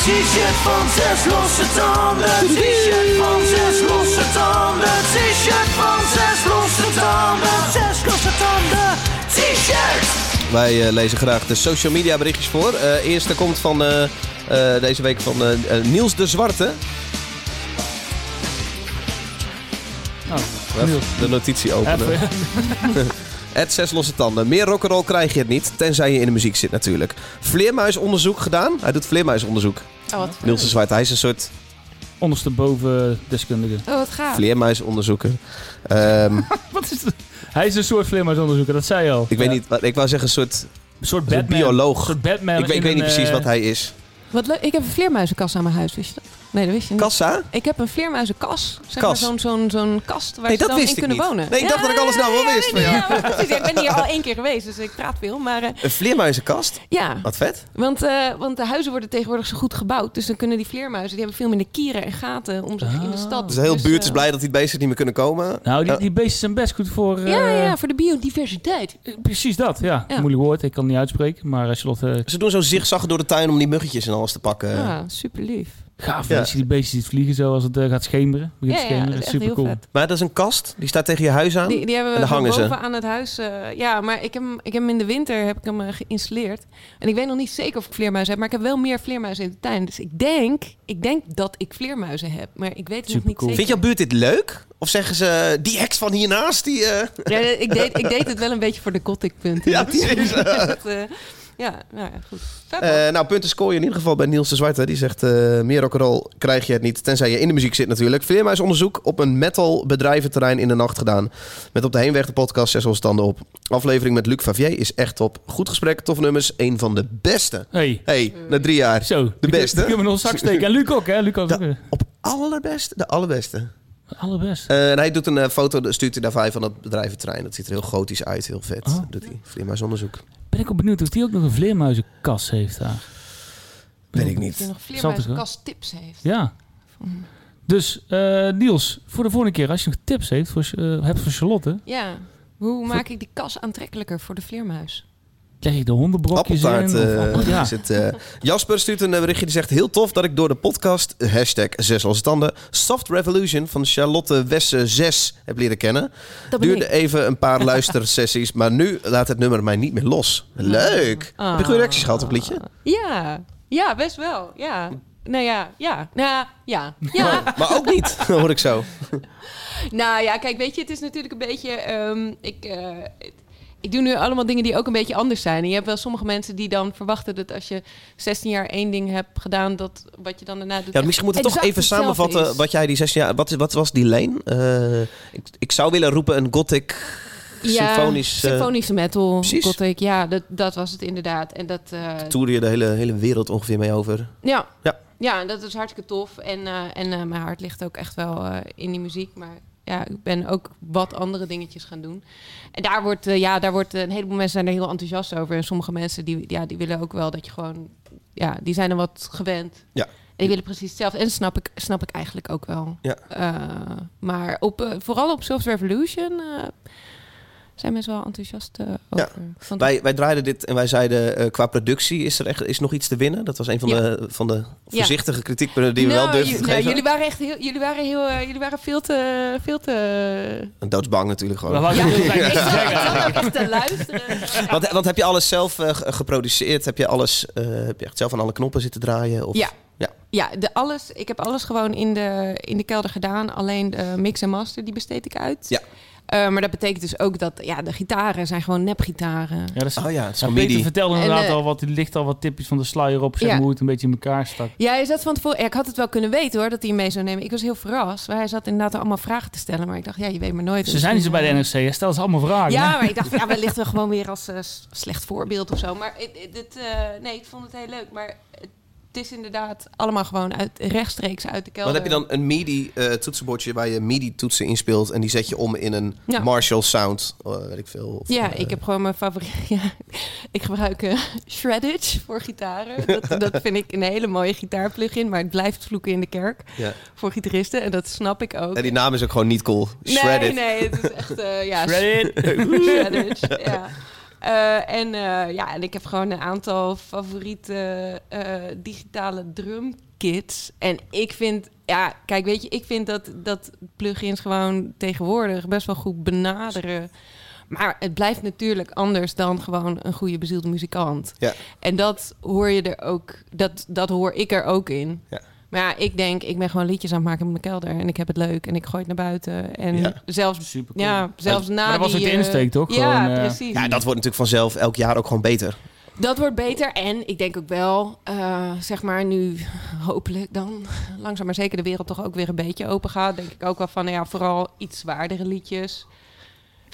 T-shirt van zes losse tanden. T-shirt van zes losse tanden. T-shirt van zes losse tanden. Zes losse tanden. T-shirt. Wij eh, lezen graag de social media berichtjes voor. Eh eerste komt van eh, eh, deze week van Niels de Zwarte. Oh, Even Niels. de notitie openen. Het zes losse tanden. Meer rock'n'roll krijg je het niet, tenzij je in de muziek zit natuurlijk. Vleermuisonderzoek gedaan. Hij doet vleermuisonderzoek. Oh, wat, Niels de Zwarte, hij is een soort ondersteboven deskundige. oh, wat gaaf. vleermuisonderzoeker. Ehm, Wat is het? Hij is een soort vleermuisonderzoeker, dat zei je al. ik weet niet, wat, ik wou zeggen een soort, Een soort een Batman. bioloog. Een soort Batman. ik weet, ik weet niet precies eh, wat hij is. Wat leuk. Ik heb een vleermuizenkast aan mijn huis, wist je dat? Nee, dat wist je niet. Kassa? Ik heb een vleermuizenkas. Zeg Kas. maar zo'n zo'n zo'n kast waar Nee, ze dan in kunnen niet. wonen. Nee, ik dacht dat ik alles nou wel ja, wist nee, van jou. ja, precies. Ik ben hier al één keer geweest, dus ik praat veel. Maar eh, Een vleermuizenkast? ja, Wat vet. want, eh, want de huizen worden tegenwoordig zo goed gebouwd. Dus dan kunnen die vleermuizen, die hebben veel minder kieren en gaten om zich in de stad. Dus de hele buurt is eh, blij dat die beesten niet meer kunnen komen. Nou, die, die beesten zijn best goed voor... eh, Ja, ja, voor de biodiversiteit. Precies dat, ja. Ja. Moeilijk woord, ik kan het niet uitspreken. Maar Charlotte, Ze doen zo zigzaggen door de tuin om die muggetjes en alles te pakken. Ja, super lief. Gaaf. Ja. Als je die beestjes ziet vliegen zo als het eh, gaat schemeren. Begint Ja, te ja, schemeren. dat is Super cool. vet. Maar dat is een kast, die staat tegen je huis aan. Die, die hebben En we hangen ze. aan het huis. eh, ja, maar ik heb, hem, ik heb hem in de winter heb ik hem eh, geïnstalleerd. En ik weet nog niet zeker of ik vleermuizen heb, maar ik heb wel meer vleermuizen in de tuin. Dus ik denk, ik denk dat ik vleermuizen heb, maar ik weet het nog niet Supercool. zeker. Vind jouw buurt dit leuk? Of zeggen ze, die heks van hiernaast, die... eh, Ja, ik, deed, ik deed het wel een beetje voor de gothic punten. Ja, precies. Dat, eh, ja, nou ja, goed. Eh, nou, punten scoor je in ieder geval bij Niels de Zwarte. Die zegt, eh, meer rock'n'roll krijg je het niet, tenzij je in de muziek zit natuurlijk. Vleermuisonderzoek op een metal bedrijventerrein in de nacht gedaan. Met op de heenweg de podcast zes standen op. Aflevering met Luc Favier is echt top. Goed gesprek, toffe nummers, een van de beste. Hey, hey, na drie jaar. zo. De beste. Ik heb nog een zak steken. En Luc ook, hè? Luc ook. Op allerbeste, de allerbeste. Allerbest. Eh, en hij doet een eh, foto, stuurt hij daarbij van het bedrijventerrein. Dat ziet er heel gotisch uit, heel vet. Oh. Doet hij vleermuisonderzoek. Ben ik ook benieuwd of die ook nog een vleermuizenkas heeft daar. Weet ik Of niet. je nog Zal het vleermuizenkast tips heeft. Ja. Dus eh, Niels, voor de volgende keer, als je nog tips heeft voor, eh, hebt voor Charlotte, Ja. Hoe maak ik die kas aantrekkelijker voor de vleermuis? Leg ik de hondenbrokjes Appeltaart in. eh, of- ja. is het. eh. Jasper stuurt een eh, berichtje die zegt... Heel tof dat ik door de podcast... eh, Hashtag zes als tanden... Soft Revolution van Charlotte Wesse 6 heb leren kennen. Dat ben Duurde ik. even een paar luistersessies... maar nu laat het nummer mij niet meer los. Leuk! Ah. Heb je goede reacties gehad op het liedje? Ja, ja, best wel. Ja. Nou ja, ja. Nou ja, ja. Maar ook niet, hoor ik zo. Nou ja, kijk, weet je, het is natuurlijk een beetje. ehm, ik, eh, ik doe nu allemaal dingen die ook een beetje anders zijn. En je hebt wel sommige mensen die dan verwachten dat als je 16 jaar één ding hebt gedaan, dat wat je dan daarna doet. Ja, misschien moeten we toch even samenvatten... is. wat jij die 16 jaar... Wat, wat was die lane? Eh, ik, ik zou willen roepen een gothic... symfonisch... eh, symfonische metal, precies. gothic. Ja, dat, dat was het inderdaad. En dat, eh, toerde je de hele, hele wereld ongeveer mee over. ja. Ja. ja, dat is hartstikke tof. En, en mijn hart ligt ook echt wel in die muziek. Maar ja, ik ben ook wat andere dingetjes gaan doen. En daar wordt, eh, ja, daar wordt een heleboel mensen zijn er heel enthousiast over. En sommige mensen die, ja, die willen ook wel dat je gewoon, ja, die zijn er wat gewend. Ja. En die willen precies hetzelfde. En snap ik, snap ik eigenlijk ook wel. Ja. Eh, maar op, eh, vooral op Soft Revolution eh, zijn mensen wel enthousiast eh, over. Want- Wij, wij draaiden dit en wij zeiden eh, qua productie is er echt is nog iets te winnen. Dat was een van Ja. de, van de voorzichtige kritiekpunten die we Nou, wel durfden te nou, geven. jullie waren echt heel, jullie waren heel, eh, jullie waren veel te, veel te. En doodsbang natuurlijk gewoon. Ja, ik zat, ook echt te luisteren. Want, want heb je alles zelf ge- geproduceerd? Heb je alles eh, heb je echt zelf aan alle knoppen zitten draaien? Of? Ja. Ja. Ja, de alles, ik heb alles gewoon in de, in de kelder gedaan. Alleen de mix en master, die besteed ik uit. Ja. Eh, maar dat betekent dus ook dat ja, de gitaren zijn gewoon nepgitaren. Ja, dat is, Oh ja, het is ja, Peter vertelde En, inderdaad al wat, er ligt al wat tipjes van de sluier op, zeg Ja. hoe het een beetje in elkaar stak. Ja, hij zat van tevoren. Ja, ik had het wel kunnen weten hoor, dat hij mee zou nemen. Ik was heel verrast. Maar hij zat inderdaad allemaal vragen te stellen. Maar ik dacht, ja, je weet maar nooit. Ze zijn niet zo bij de NRC, hè? stel ze allemaal vragen. Ja, hè? maar ik dacht, ja, wellicht wel gewoon weer als eh, slecht voorbeeld of zo. Maar eh, nee, ik vond het heel leuk. Maar het- het is inderdaad allemaal gewoon uit, rechtstreeks uit de kelder. Dan heb je dan een MIDI eh, toetsenbordje waar je MIDI toetsen inspeelt en die zet je om in een Ja. Marshall Sound, eh, weet ik veel. Of, Ja, eh, ik heb gewoon mijn favoriet. Ja, ik gebruik eh, Shreddage voor gitaren. Dat, dat vind ik een hele mooie gitaarplugin, maar het blijft vloeken in de kerk Ja. voor gitaristen. En dat snap ik ook. En die naam is ook gewoon niet cool. Shred nee, nee, het is echt eh, ja, Shred it. Shreddage, ja. Eh, en, eh, ja, en ik heb gewoon een aantal favoriete eh, digitale drumkits. En ik vind, ja, kijk, weet je, ik vind dat, dat plugins gewoon tegenwoordig best wel goed benaderen. Maar het blijft natuurlijk anders dan gewoon een goede bezielde muzikant. Ja. En dat hoor je er ook, dat, dat hoor ik er ook in. Ja. Maar ja, ik denk, ik ben gewoon liedjes aan het maken in mijn kelder. En ik heb het leuk en ik gooi het naar buiten. En Ja. zelfs, Super cool. ja, zelfs na Maar dat was die, de eh, insteek, toch? Ja, Gewoon, eh, precies. Ja, dat wordt natuurlijk vanzelf elk jaar ook gewoon beter. Dat wordt beter. En ik denk ook wel, eh, zeg maar nu hopelijk dan langzaam maar zeker de wereld toch ook weer een beetje open gaat. Denk ik ook wel van, nou ja, vooral iets zwaardere liedjes.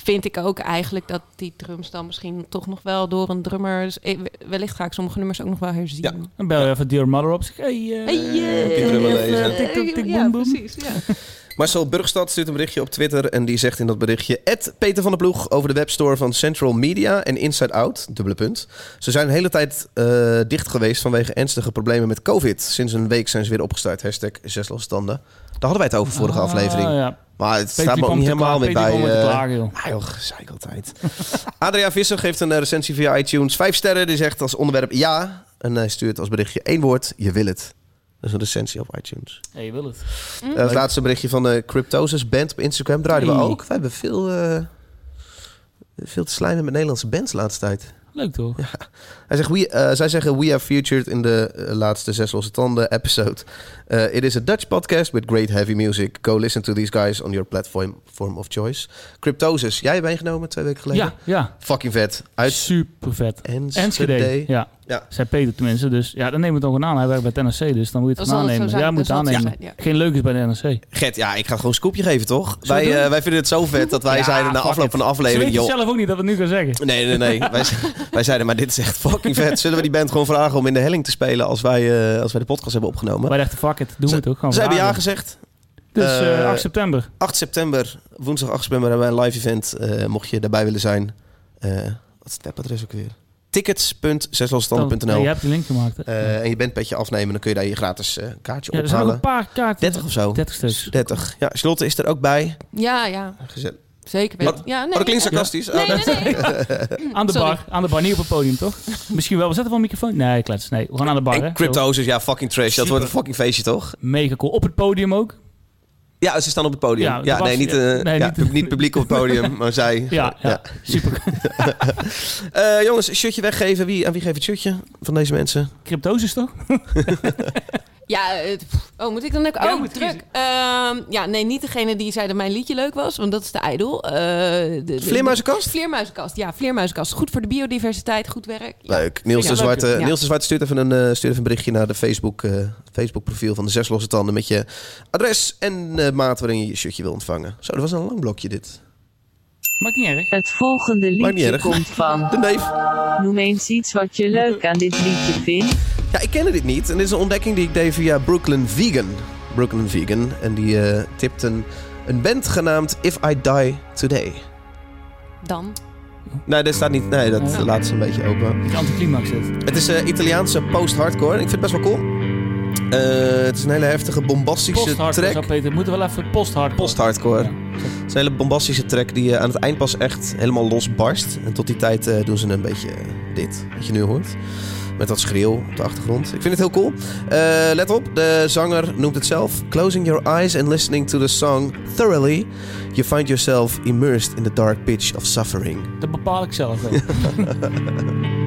Vind ik ook eigenlijk dat die drums dan misschien toch nog wel door een drummer... dus, eh, wellicht ga ik sommige nummers ook nog wel herzien. Ja. Dan bel je even Dear Mother op. Zeg, hey, eh, Hey, eh, die drummer even- lezen. Tik, tik, precies. Ja. Marcel Burgstad stuurt een berichtje op Twitter en die zegt in dat berichtje... Ed Peter van der Ploeg over de webstore van Central Media en Inside Out, dubbele punt. Ze zijn de hele tijd eh, dicht geweest vanwege ernstige problemen met COVID. Sinds een week zijn ze weer opgestart. Hashtag zes losse tanden. Daar hadden wij het over vorige Ah, aflevering. ja. Maar het Peter staat me ook niet helemaal Peter bij... eh, klagen, joh. Ah joh, gezeik altijd. Adria Visser geeft een eh, recensie via iTunes. Vijf sterren, die zegt als onderwerp ja. En hij stuurt als berichtje één woord, je wil het. Dat is een recensie op iTunes. Hey, je wil het. Eh, het laatste berichtje van de Cryptosis band op Instagram draaiden we ook. We hebben veel, eh, veel te slijmen met Nederlandse bands de laatste tijd. Leuk toch? Hij zegt, we, eh, zij zeggen, we have featured in de laatste Zes Losse Tanden episode. Eh, it is a Dutch podcast with great heavy music. Go listen to these guys on your platform form of choice. Cryptosis, jij hebt meegenomen twee weken geleden? Ja, ja. Fucking vet. Uit Super vet. Enschede. Enschede. Ja. Ja. Zei Peter tenminste. Dus ja, dan nemen we het gewoon aan. Hij werkt bij het NRC, dus dan moet je het aannemen. zijn. Ja, moet het aannemen. Geen leuk is bij de NRC. Gert, ja, ik ga gewoon een scoopje geven, toch? Wij, eh, wij vinden het zo vet dat wij Ja, zeiden na afloop it. van de Ze aflevering... joh, zelf ook niet dat we het nu gaan zeggen. Nee, nee, nee. wij, wij zeiden, maar dit is echt fucking vet. Zullen we die band gewoon vragen om in de helling te spelen als wij, eh, als wij de podcast hebben opgenomen? Wij dachten, fuck doen we het ook. Gewoon Ze hebben ja gezegd. Dus eh, Eh, 8 september. 8 september, woensdag 8 september hebben wij een live event. Eh, mocht je daarbij willen zijn. Eh, wat is het webadres ook weer? Tickets.zeslosstanden.nl je hebt de link gemaakt. hè? Eh, En je bandpetje afnemen, dan kun je daar je gratis eh, kaartje ja, er zijn ophalen. een paar kaarten. 30 of zo. 30 stuks. 30. Ja, Charlotte is er ook bij. ja, ja, Gezet. Zeker weten. Ja, nee, oh, dat klinkt sarcastisch. Nee, nee, nee. Aan de Sorry. bar. Aan de bar, niet op het podium, toch? Misschien wel. We zetten wel een microfoon. Nee, klets. Nee, we gaan aan de bar, Cryptosis, ja, fucking trash. Dat wordt een fucking feestje, toch? Mega cool. Op het podium ook. Ja, ze staan op het podium. Ja, Ja, dat was- nee, niet, eh, nee, ja, niet- pu- niet publiek op het podium, maar zij. Ja, ja. super. Eh, jongens, een shirtje weggeven. Wie, aan wie geeft het shirtje van deze mensen? Cryptosis, toch? Ja, eh, oh, moet ik dan ook? Ja, Oh, moet druk. Ehm, ja, nee, niet degene die zei dat mijn liedje leuk was, want dat is de idol. Eh, de, de- Vleermuizenkast? Vleermuizenkast, ja, vleermuizenkast. Goed voor de biodiversiteit, goed werk. Ja. Leuk. Niels, Ja, de Zwarte, leuk. Ja. Niels de Zwarte stuurt even een, eh, stuurt even een berichtje naar de Facebook, eh, Facebook profiel van de Zes Losse Tanden met je adres en eh, maat waarin je je shirtje wil ontvangen. Zo, dat was een lang blokje dit. Maakt niet erg. Het volgende liedje komt van. De neef. Noem eens iets wat je leuk aan dit liedje vindt. Ja, ik kende dit niet. En dit is een ontdekking die ik deed via Brooklyn Vegan. Brooklyn Vegan. En die eh tipt een, een band genaamd If I Die Today. Dan. Nee, dat staat niet. Nee, dat Ja. laat ze een beetje open. Die anticlimax zit. Het is eh, Italiaanse post-hardcore. Ik vind het best wel cool. Eh, het is een hele heftige, bombastische track. Peter. Moeten we wel even post-hardcore. Post-hardcore. Ja. Het is een hele bombastische track die aan het eind pas echt helemaal losbarst. En tot die tijd eh, doen ze een beetje dit, wat je nu hoort. Met wat schreeuw op de achtergrond. Ik vind het heel cool. Eh, let op, de zanger noemt het zelf. Closing your eyes and listening to the song thoroughly. You find yourself immersed in the dark pitch of suffering. Dat bepaal ik zelf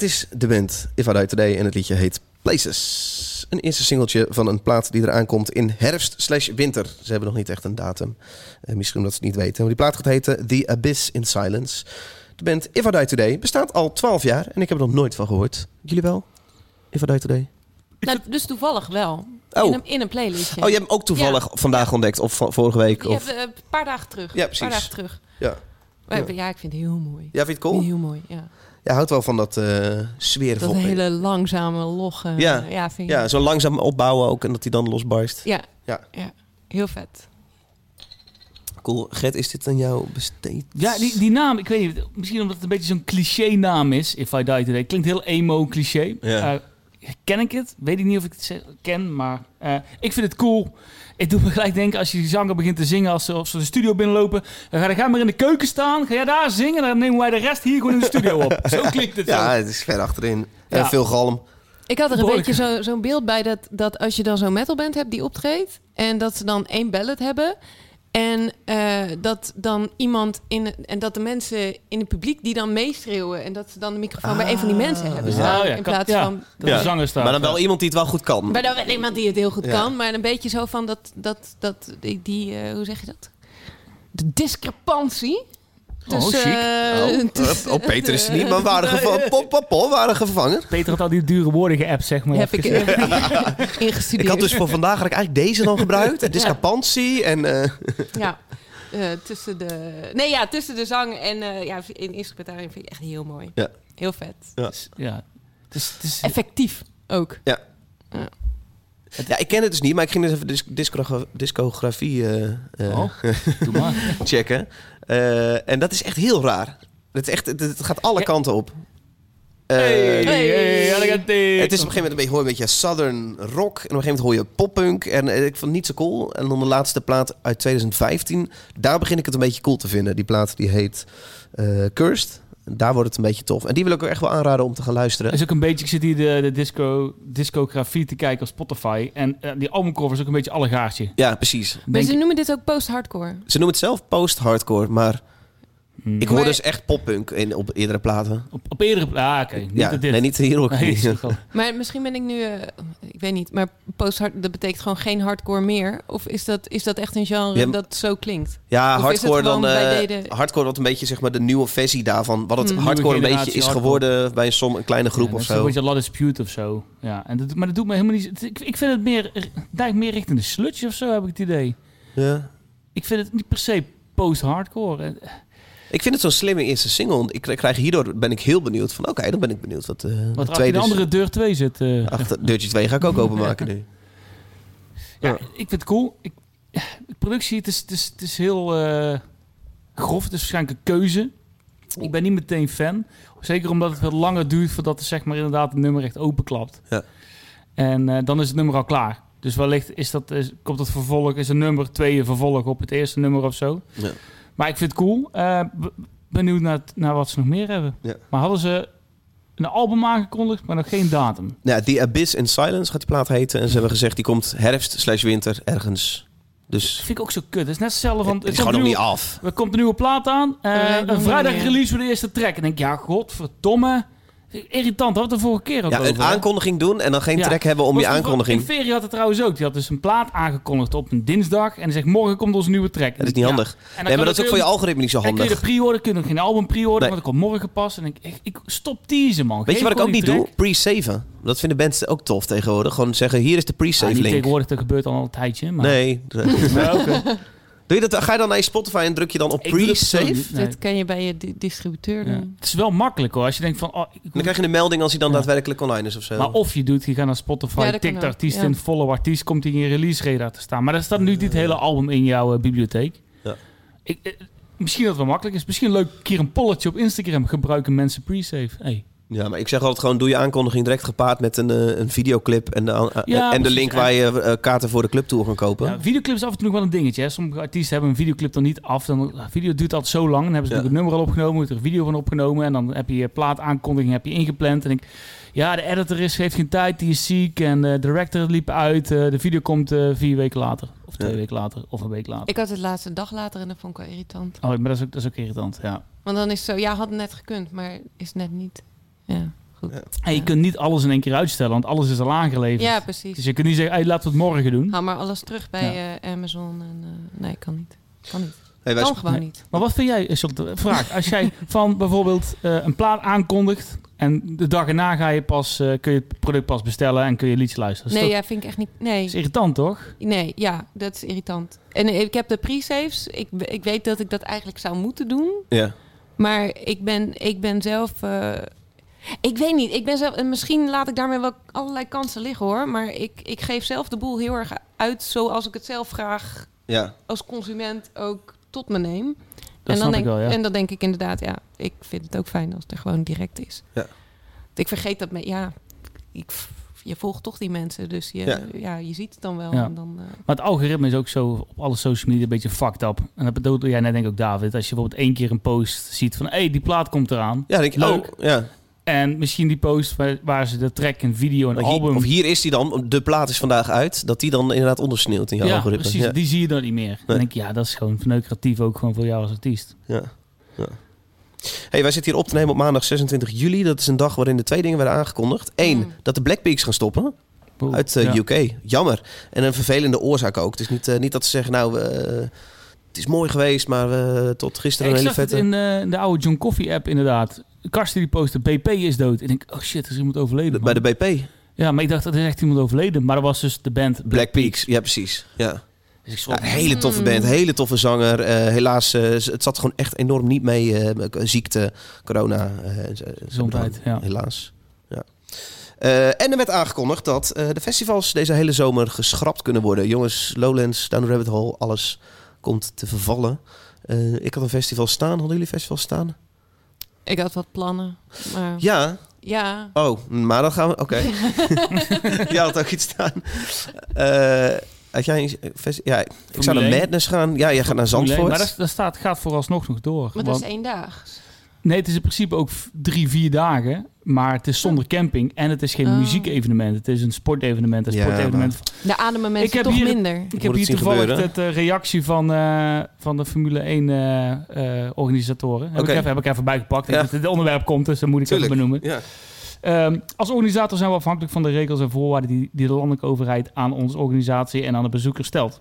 Het is de band If I Die Today en het liedje heet Places. Een eerste singeltje van een plaat die eraan komt in herfst slash winter. Ze hebben nog niet echt een datum. Eh, misschien omdat ze het niet weten. Maar die plaat gaat heten The Abyss in Silence. De band If I Die Today bestaat al 12 jaar en ik heb er nog nooit van gehoord. Jullie wel? If I Die Today? Nou, dus toevallig wel. Oh. In, een, in een playlistje. Oh, je hebt hem ook toevallig vandaag ontdekt of van vorige week? Of... hebben, eh, een paar dagen terug. Ja, Een precies. paar dagen terug. Ja. Ja. ja. ik vind het heel mooi. Ja, vind je het cool? Heel mooi, ja. Ja, houdt wel van dat eh sfeervol. Dat hele langzame, logge. Ja. ja, vind. Ja, zo langzaam opbouwen ook en dat hij dan losbarst. Ja. Ja. ja. Heel vet. Cool. Gert, is dit aan jou besteed? Ja, die, die naam, ik weet niet, misschien omdat het een beetje zo'n cliché naam is, If I Die Today. Klinkt heel emo cliché. Ja. Eh, ken ik het? Weet ik niet of ik het ken, maar eh, ik vind het cool. Ik doe me gelijk denken, als je die zanger begint te zingen, als ze, ze de studio binnenlopen, dan ga je ga maar in de keuken staan, ga jij daar zingen, dan nemen wij de rest hier gewoon in de studio op. Zo klinkt het Ja, het is ver achterin. En Ja. veel galm. Ik had er een Behoorlijk. beetje zo- zo'n beeld bij dat, dat als je dan zo'n metalband hebt die optreedt en dat ze dan één ballad hebben en eh, dat dan iemand in en dat de mensen in het publiek die dan meeschreeuwen en dat ze dan de microfoon bij een van die mensen hebben ja. staan Oh ja, in kan- plaats ja. van Ja. de zanger staat. Maar dan wel iemand die het wel goed kan. maar dan wel iemand die het heel goed Ja. kan, maar een beetje zo van dat dat dat die, die eh, hoe zeg je dat? De discrepantie Oh, chic. eh, Oh, tussen- oh, Peter is niet, maar waren gevangen. Pop, pop, pop, waren gevangen. Peter had al die dure woorden geappt, zeg maar. heb ik eh, ingestudeerd. Ik had dus voor vandaag had ik eigenlijk deze dan gebruikt. Discrepantie en... eh, Ja, eh, tussen de... Nee, ja, tussen de zang en eh ja, in instrumentarium vind ik echt heel mooi. Ja. Heel vet. Ja. Het is, het is, Effectief ook. ja, ik ken het dus niet, maar ik ging dus even dis- discogra- discografie eh, eh, Oh, checken. Eh, en dat is echt heel raar. Het, is echt, het, gaat alle Ja. kanten op. Hey, hey. Het is op een gegeven moment een beetje, hoor een beetje southern rock. En op een gegeven moment hoor je poppunk. En ik vond het niet zo cool. En dan de laatste plaat uit 2015. Daar begin ik het een beetje cool te vinden. Die plaat die heet eh Daar wordt het een beetje tof. En die wil ik ook echt wel aanraden om te gaan luisteren. is ook een beetje, ik zit hier de, de disco, discografie te kijken op Spotify. En eh, die albumcover is ook een beetje allegaartje. Ja, precies. Maar Denk ze noemen dit ook post-hardcore. Ze noemen het zelf post-hardcore. Maar. Ik hoor Maar- dus echt poppunk in, op eerdere platen. Op, op eerdere... Ah, oké. Niet ja, dit. nee, niet hier ook Nee, niet. Maar misschien ben ik nu... eh, ik weet niet, maar post-hard... Dat betekent gewoon geen hardcore meer? Of is dat, is dat echt een genre Ja, dat zo klinkt? Ja, Of hardcore dan. eh, hardcore wat een beetje zeg maar de nieuwe versie daarvan. Wat het Mm. hardcore een beetje is geworden bij een, som, een kleine groep Ja, of zo. een beetje La Dispute of zo. Ja, en dat, maar dat doet me helemaal niet... Ik, ik vind het meer... Daar meer richting de sludge of zo, heb ik het idee. Ja. Ik vind het niet per se post-hardcore. Ik vind het zo'n slimme eerste single. Ik krijg- hierdoor ben ik heel benieuwd van. Oké, dan ben ik benieuwd wat, eh Wat de achter tweede. de andere deur 2 zit. eh. Achter, deurtje 2 ga ik ook openmaken nu. Ja, ik vind het cool. Ik, de productie, het is, het is, het is heel eh, grof. Het is waarschijnlijk een keuze. Ik ben niet meteen fan. Zeker omdat het wat langer duurt voordat er zeg maar inderdaad het nummer echt openklapt. Ja. En dan is het nummer al klaar. Dus wellicht is dat, is, komt het vervolg, is een nummer twee een vervolg op het eerste nummer of zo. Ja. Maar ik vind het cool. Eh, benieuwd naar, het- naar wat ze nog meer hebben. Ja. Maar hadden ze een album aangekondigd, maar nog geen datum. Nou, The Abyss in Silence gaat die plaat heten. En ze hebben gezegd die komt herfst slash winter ergens. Dat Dus vind ik ook zo kut. Het is net hetzelfde van... het is komt gewoon nog niet af. Er komt een nieuwe plaat aan. eh, een vrijdag release voor de eerste track. En denk ik, ja, godverdomme. Irritant, had de vorige keer ook Ja, over. een hè? aankondiging doen en dan geen Ja. track hebben om je aankondiging. Inferi had het trouwens ook. Die had dus een plaat aangekondigd op een dinsdag. En die zegt, morgen komt onze nieuwe track. Dat is niet handig. En Nee, maar dat is ook voor je algoritme niet zo Dan kun je handig. de pre-order, kun je geen album pre-order, Nee. want dat komt morgen pas. En ik, ik, ik stop teasen, man. Weet je wat ik ook niet doe? Pre-saven. Dat vinden bands ook tof tegenwoordig. Gewoon zeggen, hier is de Ah, pre-save niet link. tegenwoordig, dat gebeurt al een tijdje. Maar... Nee. Ja, oké. Doe je dat, ga je dan naar je Spotify en druk je dan op dat pre-save? niet, nee. Dit kan je bij je di- distributeur Ja. doen. Het is wel makkelijk hoor. Als je denkt van... Oh, ik Dan krijg je een melding als hij dan Ja. daadwerkelijk online is of zo. Maar of je doet, je gaat naar Spotify, Ja, dat tikt artiest ja. in, follow artiest, komt hij in je release radar te staan. Maar er staat nu het hele album in jouw eh, bibliotheek. Ja. Ik, eh, misschien dat het wel makkelijk is. Misschien leuk een keer een polletje op Instagram. Gebruiken mensen pre-save? Hey. Ja, maar ik zeg altijd gewoon, doe je aankondiging direct gepaard met een, eh, een videoclip en de, eh, Ja, en de link waar je eh, kaarten voor de clubtour kan kopen. Ja, videoclip is af en toe nog wel een dingetje. Hè. Sommige artiesten hebben een videoclip dan niet af. Dan, de video duurt altijd zo lang. Dan hebben ze Ja. natuurlijk het nummer al opgenomen, wordt er een video van opgenomen. En dan heb je je plaataankondiging heb je ingepland. En ik, ja, de editor is, heeft geen tijd, die is ziek. En de director liep uit. eh, de video komt eh, vier weken later. Of twee Ja. weken later. Of een week later. Ik had het laatste dag later en dat vond ik wel irritant. Oh, maar dat is ook, dat is ook irritant, ja. Want dan is het zo, ja, had net gekund, maar is net niet. Ja, goed. Ja. En je kunt niet alles in één keer uitstellen, want alles is al aangeleverd. Ja, Dus precies. je kunt niet zeggen, hey, laten we het morgen doen. Haal maar alles terug bij eh, Amazon. En, eh, nee, kan niet. Kan niet. Wij Kan gewoon nee. niet. Maar wat vind jij, eh, Charlotte, vraag, als jij van bijvoorbeeld eh, een plaat aankondigt en de dag erna ga je pas, eh, kun je het product pas bestellen en kun je liedjes luisteren. Dat is, Nee, toch- ja, vind ik echt niet. dat Nee, is irritant, toch? nee, ja, dat is irritant. En ik heb de pre-saves. Ik, ik weet dat ik dat eigenlijk zou moeten doen. Ja. Maar ik ben, ik ben zelf. eh, ik weet niet. Ik ben zelf. En misschien laat ik daarmee wel allerlei kansen liggen hoor. Maar ik, ik geef zelf de boel heel erg uit zoals ik het zelf graag Ja. als consument ook tot me neem. Dat en, snap dan ik denk, wel, ja. en dan denk ik inderdaad, ja, ik vind het ook fijn als het er gewoon direct is. Ja. Ik vergeet dat, me, ja, ik, je volgt toch die mensen, dus je, Ja. ja. je ziet het dan wel. Ja. En dan, eh, Maar het algoritme is ook zo op alle social media een beetje fucked up. En dat bedoelde jij net denk ik ook, David. Als je bijvoorbeeld één keer een post ziet van... hé, hey, die plaat komt eraan. Ja, denk ik Leuk. ook. Ja. En misschien die post waar, waar ze de track, een video, hier- album... of hier is die dan, de plaat is vandaag uit, dat die dan inderdaad ondersneeuwt in jouw ja, algoritme. precies. Ja. Die zie je dan niet meer. Dan denk ik, ja, dat is gewoon verneukeratief ook gewoon voor jou als artiest. Ja. ja. Hey, wij zitten hier op te nemen op maandag 26 juli. Dat is een dag waarin de twee dingen werden aangekondigd. Eén, Mm. dat de Blackpeaks gaan stoppen Oeh, uit eh, ja. UK. Jammer. En een vervelende oorzaak ook. Het is niet, eh, niet dat ze zeggen, nou, eh, het is mooi geweest, maar we tot gisteren ik een hele zag het vette... in eh, de oude John Coffee app inderdaad. Karsten die postte, BP is dood. En ik denk, oh shit, er is iemand overleden. Bij de BP. Ja, maar ik dacht, er is echt iemand overleden. Maar dat was dus de band Black, Black Peaks. Peaks. Ja, precies. Ja. Dus ik Ja, hele toffe band, hele toffe zanger. Eh, helaas, eh, het zat gewoon echt enorm niet mee. eh, ziekte, corona. eh, Gezondheid, ja. Helaas. Ja. Eh, en er werd aangekondigd dat eh, de festivals deze hele zomer geschrapt kunnen worden. Jongens, Lowlands, Down the Rabbit Hole, alles komt te vervallen. Eh, ik had een festival staan. Hadden jullie festivals staan? Ik had wat plannen. Maar ja, Ja. Oh, maar dan gaan we... Oké. Jij had ook iets staan. Eh, had jij Ja, ik zou naar 1. Madness gaan. Ja, jij gaat naar Zandvoort. Maar dat, dat staat, gaat vooralsnog nog door. maar dat Want- is één dag. Nee, het is in principe ook drie, vier dagen. Maar het is zonder camping. En het is geen Oh. muziekevenement. Het is een sportevenement. Een Ja, sportevenement. Daar ademen Ik mensen heb toch hier- minder. Ik heb het hier toevallig het eh, reactie van, eh, van de Formule 1 eh, organisatoren. Heb, ik even, heb ik even bijgepakt. Ja. Het, het onderwerp komt, dus dat moet ik Tuurlijk. even benoemen. Ja. Ehm, als organisator zijn we afhankelijk van de regels en voorwaarden die, die de landelijke overheid aan onze organisatie en aan de bezoeker stelt.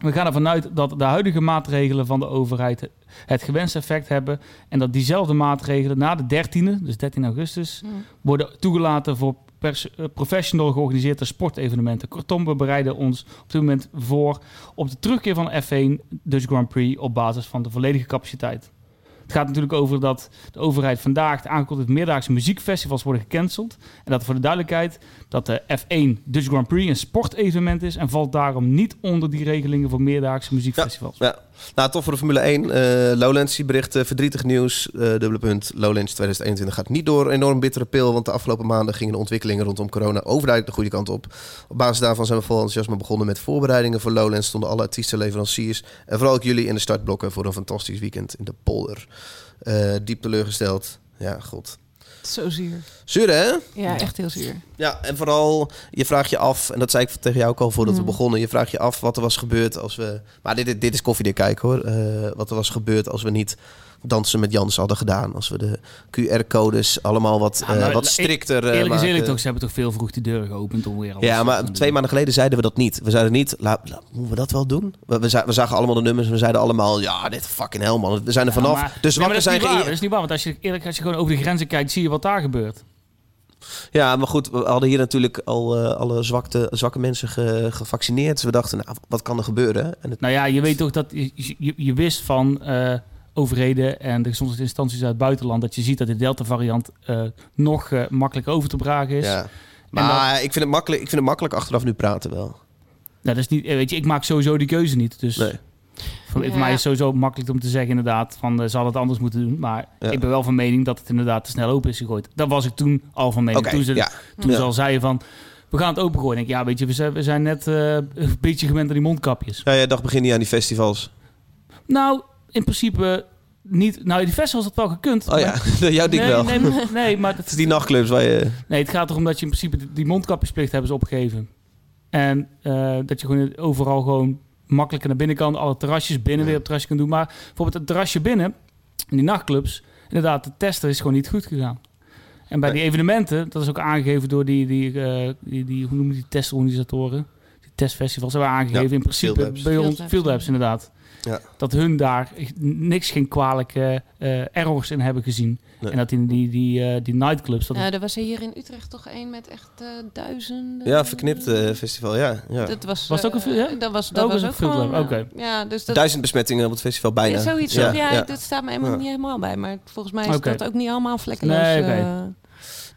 We gaan ervan uit dat de huidige maatregelen van de overheid het gewenste effect hebben en dat diezelfde maatregelen na de 13e, dus 13 augustus, Mm. worden toegelaten voor eh, professional georganiseerde sportevenementen. Kortom, we bereiden ons op dit moment voor op de terugkeer van de F1 Dutch Grand Prix op basis van de volledige capaciteit. Het gaat natuurlijk over dat de overheid vandaag aangekondigd dat meerdaagse muziekfestivals worden gecanceld. En dat voor de duidelijkheid dat de F1 Dutch Grand Prix een sportevenement is en valt daarom niet onder die regelingen voor meerdaagse muziekfestivals. Ja, nou tof voor de Formule 1. Eh, Lowlands die bericht eh, verdrietig nieuws. Eh, dubbele punt. Lowlands 2021 gaat niet door. Enorm bittere pil, want de afgelopen maanden gingen de ontwikkelingen rondom corona overduidelijk de goede kant op. Op basis daarvan zijn we vol enthousiasme begonnen met voorbereidingen voor Lowlands. Stonden alle artiesten, leveranciers en vooral ook jullie in de startblokken voor een fantastisch weekend in de polder. Diep teleurgesteld. Ja, god. Zo zuur. Zuur hè? Ja, echt heel zuur. Ja, en vooral, je vraagt je af, en dat zei ik tegen jou ook al voordat we Mm. begonnen. Je vraagt je af wat er was gebeurd als we. Maar dit, dit, is koffiedik kijken hoor. Eh, wat er was gebeurd als we niet dansen met Jans hadden gedaan. Als we de QR-codes allemaal wat, Ja, eh, nou, wat e- strikter. eh, Eerlijk is eerlijk toch, ze hebben toch veel vroeg die deuren geopend om weer Ja, maar doen. twee maanden geleden zeiden we dat niet. We zeiden niet, la, la- moeten we dat wel doen? We, we, za- we zagen allemaal de nummers en we zeiden allemaal, ja, dit fucking hell man. We zijn er Ja, vanaf. maar- de Nee, maar zwakken dat is zijn niet waar. geen... Dat is niet waar, want als je, eerlijk, als je gewoon over de grenzen kijkt, zie je wat daar gebeurt. Ja, maar goed, we hadden hier natuurlijk al eh, alle zwakte, zwakke mensen ge- gevaccineerd. Dus we dachten, nou, wat kan er gebeuren? En het, Nou ja, je weet toch dat je, je, je wist van overheden en de gezondheidsinstanties uit het buitenland dat je ziet dat de Delta-variant eh, nog eh, makkelijk over te dragen is. ja. Maar ik, vind het makkelijk, ik vind het makkelijk achteraf nu praten wel. Nou, dat is niet, eh, weet je, ik maak sowieso die keuze niet. Dus Nee. voor, Ja. voor mij is het sowieso makkelijk om te zeggen inderdaad van ze hadden het anders moeten doen. Maar Ja. ik ben wel van mening dat het inderdaad te snel open is gegooid. Dat was ik toen al van mening. Oké, toen ze, ja. toen Ja. ze al zeiden van we gaan het opengooien. Denk ik, ja, weet je, we zijn, we zijn net eh, een beetje gewend aan die mondkapjes. Ja, jij dacht begin niet aan die festivals. Nou, in principe niet. Nou, die festivals had wel gekund. Oh ja, jouw ding nee, wel. Nee, nee, nee, maar Het is die nachtclubs waar je... nee, het gaat erom dat je in principe die- mondkapjesplicht hebben ze opgegeven. En eh, dat je gewoon overal gewoon makkelijker naar binnen kan. Alle terrasjes binnen Ja. weer op het terrasje kan doen. Maar bijvoorbeeld het terrasje binnen, in die nachtclubs, inderdaad, de testen is gewoon niet goed gegaan. En bij die evenementen, dat is ook aangegeven door die, die, eh, die, die hoe noemen die testorganisatoren? Die testfestivals hebben aangegeven Ja, in principe Field Labs. bij ons, Field Labs, ja. inderdaad. Ja. Dat hun daar niks, geen kwalijke eh, errors in hebben gezien. Nee. En dat in die, die, eh, die nightclubs, dat Ja, er was er hier in Utrecht toch één met echt eh, duizenden. Ja, verknipt eh, festival, ja. ja. Dat was, Was ook een ja? Dat was, dat Ook was een ook gewoon... Eh, Ja, dus dat... Duizend besmettingen op het festival bijna. Ja, zoiets. Ja, Ja, ja. dat staat me helemaal Ja. niet helemaal bij. Maar volgens mij is dat ook niet allemaal vlekkeloos. Nee, eh.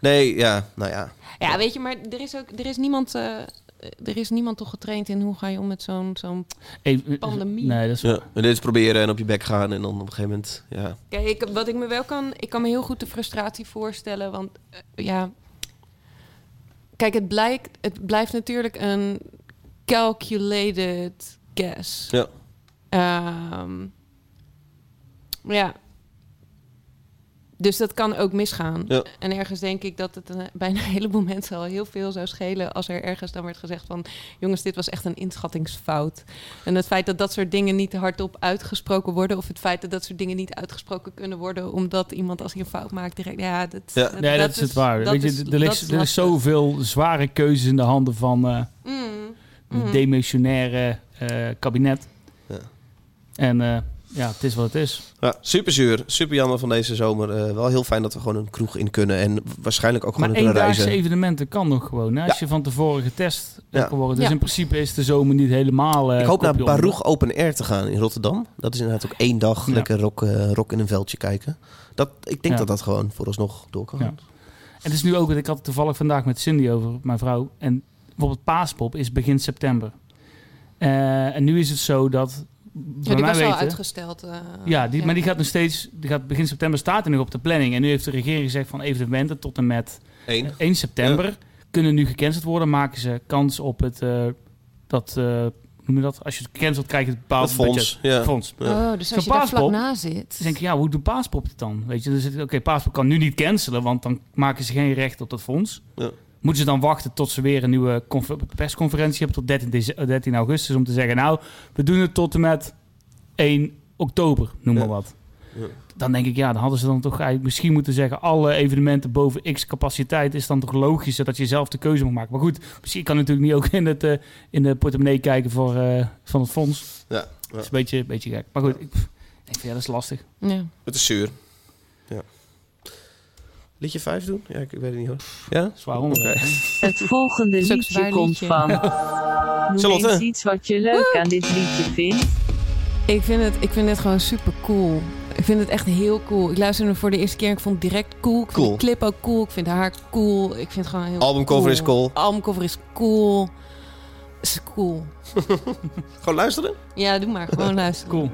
Nee, ja, nou ja. Ja, weet je, maar er is ook er is niemand, eh, er is niemand toch getraind in hoe ga je om met zo'n zo'n. Eh, Pandemie. Nee, dat is ja. En dit is proberen en op je bek gaan en dan op een gegeven moment, ja. Kijk, ik, wat ik me wel kan, ik kan me heel goed de frustratie voorstellen, want eh, ja, kijk, het blijkt, het blijft natuurlijk een calculated guess. Ja. Ehm, ja. Dus dat kan ook misgaan. Ja. En ergens denk ik dat het een, bij een heleboel mensen al heel veel zou schelen als er ergens dan werd gezegd van jongens, dit was echt een inschattingsfout. En het feit dat dat soort dingen niet hardop uitgesproken worden, of het feit dat dat soort dingen niet uitgesproken kunnen worden, omdat iemand als hij een fout maakt direct, ja, dat, Ja. Nee, dat, is het waar. dat Weet je, er, dat ligt, is er is zoveel zware keuzes in de handen van eh Mm, een mm. demissionaire eh, kabinet. Ja. En eh, ja, het is wat het is. ja super zuur, super jammer van deze zomer. Eh, wel heel fijn dat we gewoon een kroeg in kunnen en waarschijnlijk ook gewoon Maar kunnen reizen. evenementen kan nog gewoon. Hè? Als Ja. je van tevoren getest Ja. hebt geworden. Dus Ja. in principe is de zomer niet helemaal... eh, Ik hoop naar onder. Baruch Open Air te gaan in Rotterdam. Dat is inderdaad ook één dag Ja. lekker rock, eh, rock in een veldje kijken. Dat, ik denk Ja. dat dat gewoon vooralsnog door kan. En het is nu ook, ik had het toevallig vandaag met Cindy over, mijn vrouw. En bijvoorbeeld Paaspop is begin september. Eh, en nu is het zo dat, Ja, bij die mij was al weten... uitgesteld. eh, Ja, die, maar die gaat nog steeds, die gaat begin september staat er nog op de planning. En nu heeft de regering gezegd van evenementen tot en met Eén. 1 september kunnen nu gecanceld worden. Maken ze kans op het, eh, dat, eh, hoe noem je dat? Als je het cancelt krijg je het bepaald fonds, budget. ja. fonds. Ja. Oh, dus als je daar vlak na zit. Dus denk ik, ja, hoe doet Paaspop het dan? Weet je, dan zit het, oké, Paaspop kan nu niet cancelen, want dan maken ze geen recht op dat fonds. Moeten ze dan wachten tot ze weer een nieuwe confer- persconferentie hebben tot 13, dece- eh, 13 augustus om te zeggen, nou, we doen het tot en met 1 oktober, noem Ja. maar wat. Ja. Dan denk ik, ja, dan hadden ze dan toch eigenlijk misschien moeten zeggen, alle evenementen boven x capaciteit is dan toch logischer dat je zelf de keuze moet maken. Maar goed, misschien kan natuurlijk niet ook in, het, eh, in de portemonnee kijken voor, eh, van het fonds. Ja, Dat is een beetje, een beetje gek. Maar goed, ik, ik van, ja, dat is lastig. Ja. Het is zuur. Ja. Liedje 5 doen? Ja, ik, ik weet het niet hoor. Ja? Zwaar onderwerp. Hè? Het volgende liedje komt van. Noem Charlotte. eens iets wat je leuk aan dit liedje vindt. Ik vind, het, ik vind het gewoon super cool. Ik vind het echt heel cool. Ik luisterde hem voor de eerste keer en ik vond het direct cool. Ik vind Cool. de clip ook cool. Ik vind haar cool. Ik vind het gewoon heel Albumcover is cool. Albumcover is cool. Is cool. Gewoon luisteren? Ja, doe maar. Gewoon luisteren. Cool.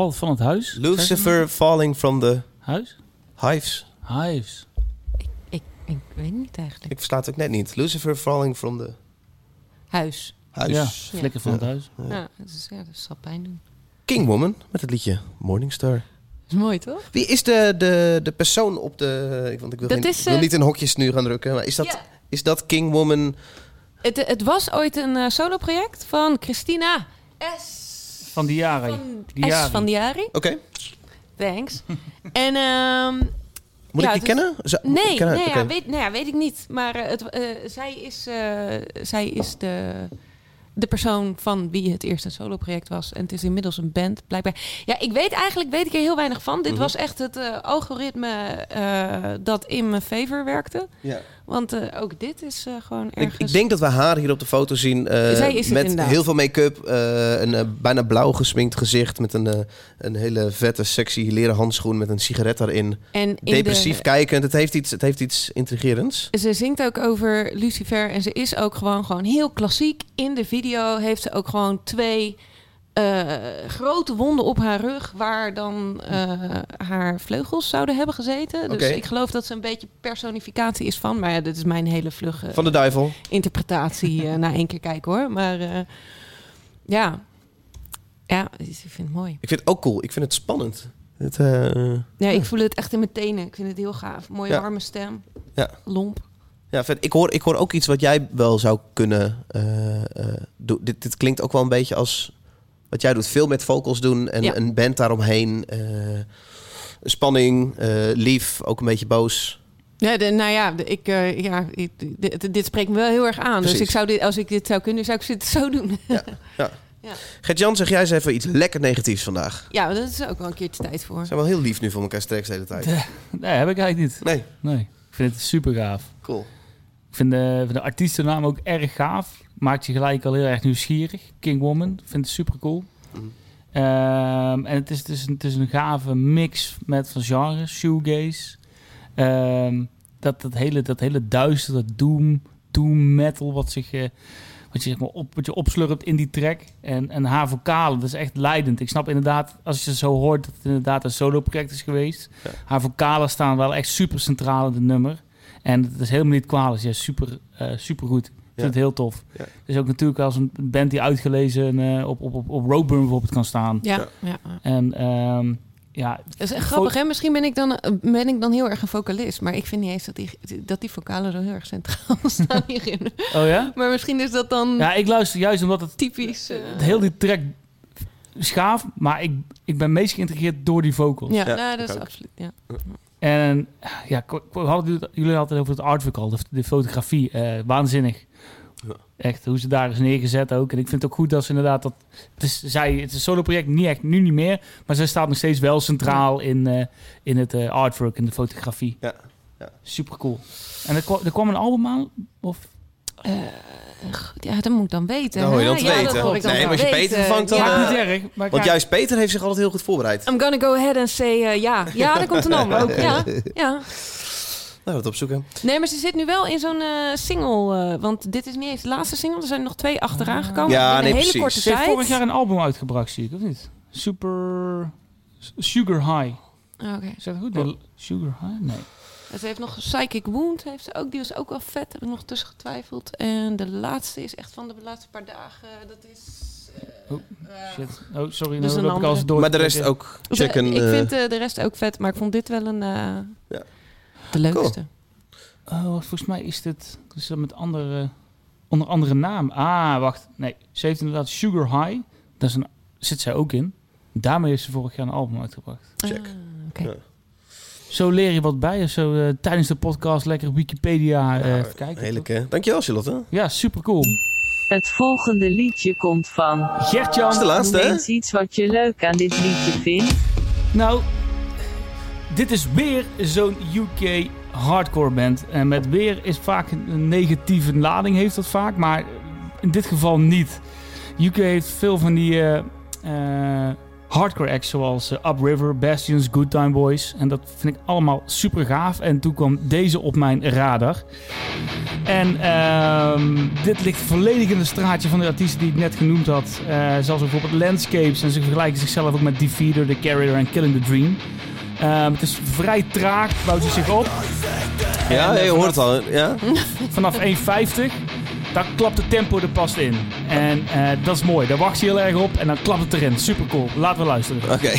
Valt van het huis? Lucifer falling from the Huis? hives. Hives. Ik, ik weet niet eigenlijk. Ik versta het ook net niet. Lucifer falling from the Huis. huis. Ja, flikker van het huis. Ja, dat, is, ja, dat zal pijn doen. King Woman met het liedje Morningstar. Dat is mooi, toch? Wie is de, de, de persoon op de... Want ik wil, geen- is, ik wil eh, niet in hokjes nu gaan drukken. Maar is dat, Ja. is dat King Woman... Het, het was ooit een eh, solo-project van Christina S. Van Diari. Van, Diari. S van Diari. Oké. Thanks. en ehm, Moet Ja, ik die is- kennen? Nee, kennen? nee ja, weet, nou ja, weet ik niet. Maar eh, het, eh, zij is, eh, zij is de, de persoon van wie het eerste solo-project was. En het is inmiddels een band, blijkbaar. Ja, ik weet eigenlijk weet ik er heel weinig van. Dit Mhm. was echt het eh, algoritme eh, dat in mijn favor werkte. Ja. Want eh, ook dit is eh, gewoon Ik, ergens... ik denk dat we haar hier op de foto zien. Zij is het met inderdaad. heel veel make-up. een bijna blauw gesminkt gezicht. Met een, een hele vette, sexy leren handschoen. Met een sigaret erin. en Depressief de, kijkend. Het heeft iets, het heeft iets intrigerends. Ze zingt ook over Lucifer en ze is ook gewoon, gewoon heel klassiek. In de video heeft ze ook gewoon twee eh, grote wonden op haar rug... waar dan eh, haar vleugels zouden hebben gezeten. Dus ik geloof dat ze een beetje personificatie is van... maar ja, dit is mijn hele vlugge Van de duivel. interpretatie eh, na één keer kijken hoor. Maar ja. ja, ik vind het mooi. Ik vind het ook cool. Ik vind het spannend. Het, Ja, ik voel het echt in mijn tenen. Ik vind het heel gaaf. Mooie Ja. warme stem. Ja. Lomp. ja, vet. Ik, hoor, ik hoor ook iets wat jij wel zou kunnen doen. Dit, dit klinkt ook wel een beetje als wat jij doet. Veel met vocals doen en Ja. een band daaromheen. eh, spanning, eh, lief, ook een beetje boos. Ja, de, nou ja, de- ik, eh, ja ik- dit, dit spreekt me wel heel erg aan. Precies. Dus ik zou dit, als ik dit zou kunnen, zou ik dit zo doen. Gert-Jan, zeg jij eens even iets lekker negatiefs vandaag. ja, dat is ook wel een keertje tijd voor. We zijn wel heel lief nu voor elkaar straks de hele tijd. Nee, heb ik eigenlijk niet. Nee, Nee. Ik vind het super gaaf. cool. Ik vind de, vind de artiestennaam ook erg gaaf. Maakt je gelijk al heel erg nieuwsgierig. King Woman. Vind het super cool. Mhm. Ehm, en het is, het, is een, het is een gave mix met van genres. Shoegaze. Ehm, dat, dat, hele, dat hele duister, dat doom, doom metal wat zich... eh, wat je, zeg maar op, wat je opslurpt in die track. En, en haar vocalen, dat is echt leidend. Ik snap inderdaad, als je zo hoort, dat het inderdaad een solo-project is geweest. Ja. Haar vocalen staan wel echt super centraal in het nummer. En het is helemaal niet kwalijk. Ja, super, eh super goed. Ik vind Ja. het heel tof. Ja. Het is ook natuurlijk als een band die uitgelezen eh, op, op, op, op Roadburn bijvoorbeeld kan staan. Ja, Ja. En ehm, ja, Dat is echt grappig, hè? Misschien ben ik, dan, eh, ben ik dan heel erg een vocalist. Maar ik vind niet eens dat die, dat die vocalen zo heel erg centraal staan hierin. oh ja? Maar misschien is dat dan Ja, ik luister juist omdat het, typisch... eh, het heel die track is gaaf, maar ik, ik ben meest geïntegreerd door die vocals. ja, Ja, nou, dat is ook. absoluut... Ja. En ja, hadden het- jullie altijd over het artwork al, de, de fotografie. eh, waanzinnig. Ja. Echt, hoe ze daar is neergezet ook. En ik vind het ook goed dat ze inderdaad dat... Het is, zij, het is een solo-project, niet echt, nu niet meer. Maar zij staat nog steeds wel centraal in, eh, in het eh, artwork, in de fotografie. Ja, ja. Super cool. En er, kwam- er kwam een album aan? Of? Eh, goed, ja, dat moet ik dan weten. Nou, hoor je dan ja, weten. dat hoor ik dan Nee, maar als je. Peter vervangt, dan, Ja, eh, niet erg. Maar Want juist Peter heeft zich altijd heel goed voorbereid. I'm gonna go ahead and say eh, ja. Ja, daar komt een ander ook. Ja, ja. Nou, wat opzoeken. Nee, maar ze zit nu wel in zo'n eh, single. eh, want dit is niet eens de laatste single. Er zijn nog twee achteraan gekomen. Ja, in een nee, hele precies. korte ze heeft tijd. vorig jaar een album uitgebracht, zie ik, of niet? Super... Sugar High. Ah, Oké. Is dat goed? Nee, Sugar High? Nee. Ze heeft nog Psychic Wound. Heeft ze ook. Die was ook wel vet. Heb ik nog tussen getwijfeld. En de laatste is echt van de laatste paar dagen. Dat is... eh, Oh, eh, Shit. Oh, sorry. Dus nou heb ik al eens andere. door. Maar de rest ook de- checken. ik eh, vind eh, de rest ook vet. Maar ik vond dit wel een... eh, Ja. De leukste. Oh, volgens mij is dit is dat met andere, onder andere naam. Ah, wacht. Nee, ze heeft inderdaad Sugar High. Daar is een, zit zij ook in. Daarmee heeft ze vorig jaar een album uitgebracht. Check. Ah. Ja. Zo leer je wat bij. Of zo eh, tijdens de podcast lekker Wikipedia eh Nou, even kijken. Heerlijk, hè? Dankjewel, Charlotte. Ja, super cool. Het volgende liedje komt van. Dat is de Gertjan. laatste, hè? iets wat je leuk aan dit liedje vindt. Nou, dit is weer zo'n UK hardcore band. En met weer is vaak een negatieve lading, heeft dat vaak. Maar in dit geval niet. UK heeft veel van die... eh, eh, hardcore acts zoals eh, Upriver, Bastions, Good Time Boys. En dat vind ik allemaal super gaaf. En toen kwam deze op mijn radar. En ehm, dit ligt volledig in het straatje van de artiesten die ik net genoemd had. Eh, zoals bijvoorbeeld Landscapes. En ze vergelijken zichzelf ook met Defeater, The Carrier en Killing the Dream. Ehm, het is vrij traag, bouwt hij zich op. Ja, En, je eh, hoort het al. Ja? Vanaf 1,50, daar klapt het tempo er pas in. En eh, dat is mooi. Daar wacht je heel erg op en dan klapt het erin. Super cool. Laten we luisteren. Oké.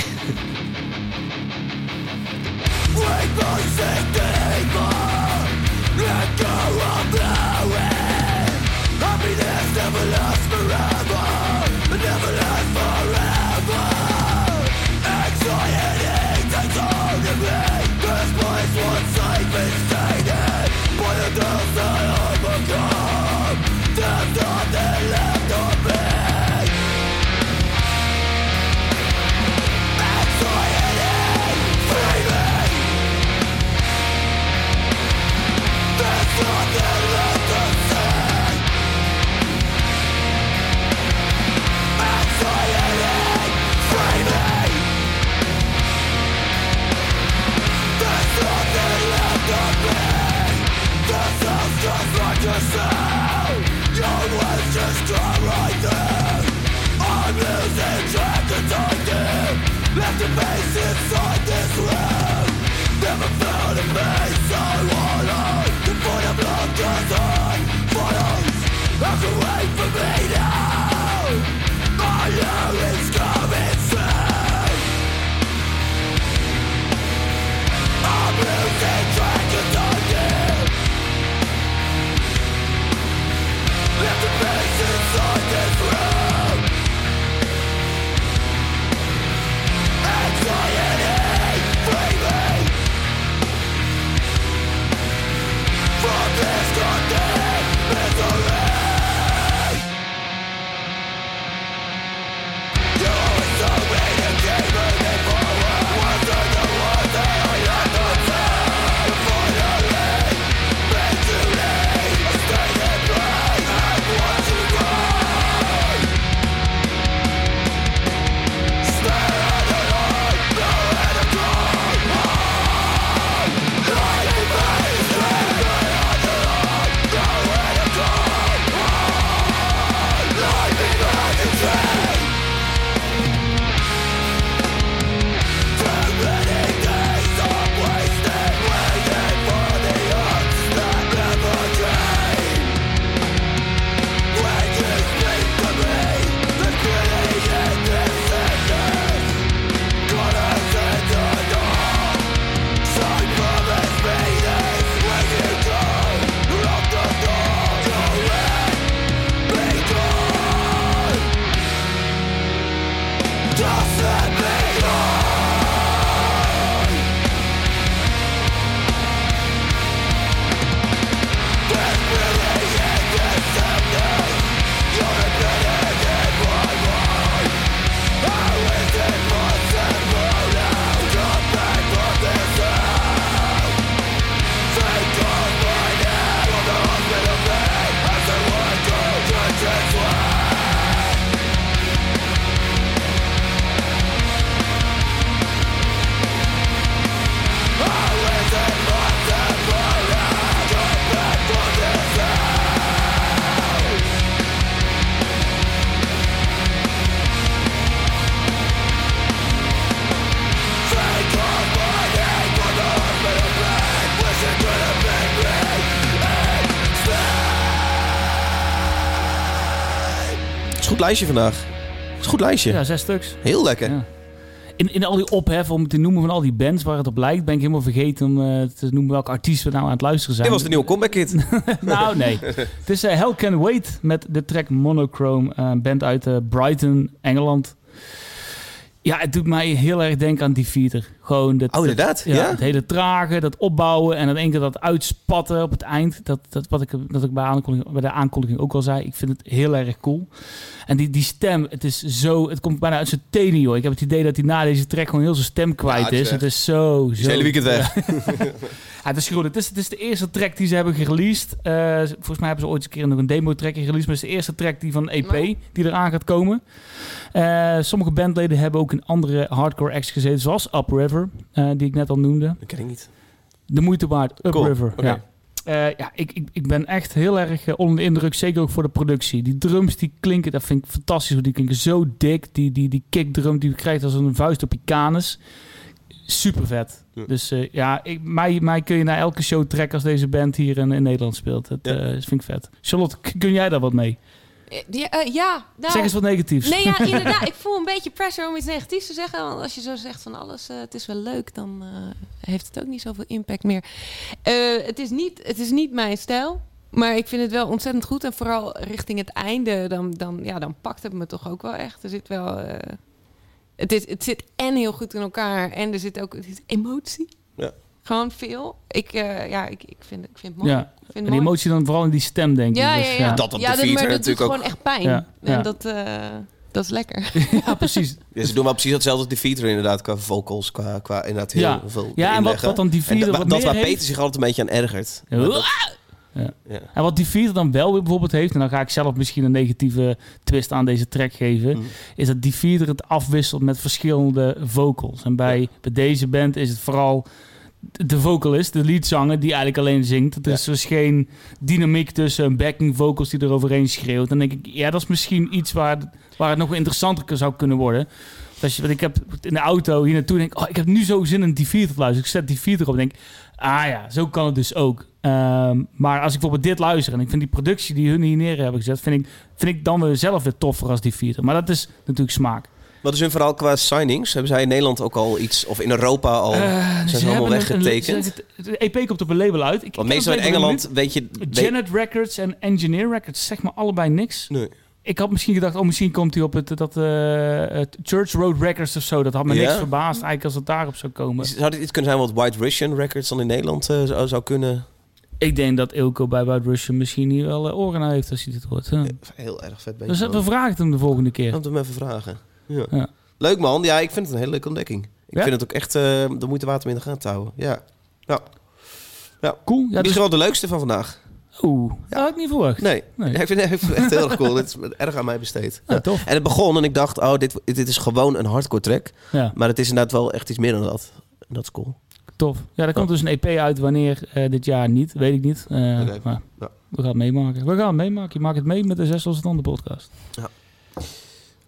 Left a face inside this room. Never found a face I lijstje vandaag. Het is een goed lijstje. Ja, zes stuks. Heel lekker. Ja. In, in al die ophef om te noemen van al die bands waar het op lijkt, ben ik helemaal vergeten om eh, te noemen welke artiest we nou aan het luisteren zijn. Dit was de nieuwe comeback kit. nou, nee. Het is eh, Hell Can Wait met de track Monochrome. eh, band uit Brighton, Engeland. Ja, het doet mij heel erg denken aan Defeater. Gewoon dat, Oh, inderdaad, Ja, ja? Het hele trage, dat opbouwen en dan één keer dat uitspatten op het eind. Dat, dat wat ik, dat ik bij, aankondiging, bij de aankondiging ook al zei. Ik vind het heel erg cool. En die, die stem, het is zo... Het komt bijna uit zijn tenen, joh. Ik heb het idee dat hij na deze track gewoon heel zijn stem kwijt is weg. Het is zo... Het hele weekend weg. Ja, het is goed. Het is, het is de eerste track die ze hebben gereleased. Eh, volgens mij hebben ze ooit eens een keer nog een demo track gereleased. Maar het is de eerste track die van EP die eraan gaat komen. Eh, sommige bandleden hebben ook in andere hardcore acts gezeten. Zoals Upriver, eh die ik net al noemde. Dat ken ik niet. De moeite waard, Cool, Upriver. Ja. Eh, ja, ik, ik, ik ben echt heel erg eh, onder de indruk. Zeker ook voor de productie. Die drums die klinken, dat vind ik fantastisch. Die klinken zo dik. Die, die, die kickdrum die je krijgt als een vuist op je kanus. Super vet. Ja. Dus ja, ik, mij, mij kun je naar elke show trekken als deze band hier in, in Nederland speelt. Dat, Ja. vind ik vet. Charlotte, kun jij daar wat mee? Eh, Ja, ja nou, zeg eens wat negatiefs. Nee, ja, inderdaad. Ik voel een beetje pressure om iets negatiefs te zeggen. Want als je zo zegt van alles, eh, het is wel leuk, dan eh, heeft het ook niet zoveel impact meer. Het, is niet, het is niet mijn stijl. Maar ik vind het wel ontzettend goed. En vooral richting het einde, dan, dan, ja, dan pakt het me toch ook wel echt. Er zit wel... het, is, het zit en heel goed in elkaar. En er zit ook er zit emotie. Gewoon veel. Ik, eh, ja, ik, ik, vind, ik vind het mooi. Ja. Ik vind En die mooi. emotie dan vooral in die stem, denk ik. Ja, Dus, ja, ja. Dat op ja, de feature maar dat doet natuurlijk ook. gewoon echt pijn. Ja, ja. En dat, eh, dat is lekker. ja, precies. Ja, ze doen wel precies hetzelfde als de feature inderdaad, qua vocals, qua, qua inderdaad heel Ja. veel Ja, en wat, wat dan die En vierde da- wat dat waar heeft... Peter zich altijd een beetje aan ergert. Dat-. En wat die vierde dan wel weer bijvoorbeeld heeft, en dan ga ik zelf misschien een negatieve twist aan deze track geven, Mhm. is dat die vierde het afwisselt met verschillende vocals. En bij, bij deze band is het vooral de vocalist, de leadzanger, die eigenlijk alleen zingt. Er is dus geen dynamiek tussen backing vocals die er overheen schreeuwt. Dan denk ik, ja, dat is misschien iets waar, waar het nog interessanter zou kunnen worden. Als je, want ik heb in de auto hier naartoe denk ik, oh, ik heb nu zo zin in die vierde te luisteren. Ik zet die vierde erop en denk, ah ja, zo kan het dus ook. Ehm, maar als ik bijvoorbeeld dit luister en ik vind die productie die hun hier neer hebben gezet, vind ik, vind ik dan weer zelf weer toffer als die vierde. Maar dat is natuurlijk smaak. Wat is hun verhaal qua signings? Hebben zij in Nederland ook al iets, of in Europa al, Eh, zijn ze, allemaal hebben een- een- weggetekend? EP komt op een label uit. Ik, Want meestal in Engeland weet je... weet- Janet Records en Engineer Records, zeg maar allebei niks. Nee. Ik had misschien gedacht, oh, misschien komt hij op het, dat, eh, Church Road Records of zo. Dat had me Ja? niks verbaasd eigenlijk als het daarop zou komen. Zou dit iets kunnen zijn wat White Russian Records dan in Nederland eh, zou, zou kunnen? Ik denk dat Ilko bij White Russian misschien hier wel eh, oren aan heeft als hij dit hoort. Heel erg vet. Dus we vragen het hem de volgende keer. Laten we hem even vragen. Ja. Ja. Leuk man. Ja, ik vind het een hele leuke ontdekking. Ik Ja? vind het ook echt eh, de moeite waard om in de gaten te houden. Ja. Cool. Ja, dus... Misschien wel de leukste van vandaag. Oeh, dat had ik niet verwacht. Nee, Nee. Ja, ik, vind, het echt heel erg cool. Dit is erg aan mij besteed. Ja, Ja. tof. En het begon en ik dacht, oh, dit, dit is gewoon een hardcore track. Ja, Maar het is inderdaad wel echt iets meer dan dat. En dat is cool. tof. Ja, er komt dus een EP uit wanneer eh, dit jaar niet. Weet ik niet. Eh. Maar Ja. we gaan het meemaken. We gaan het meemaken. Je maakt het mee met de Zes Losse Tanden podcast.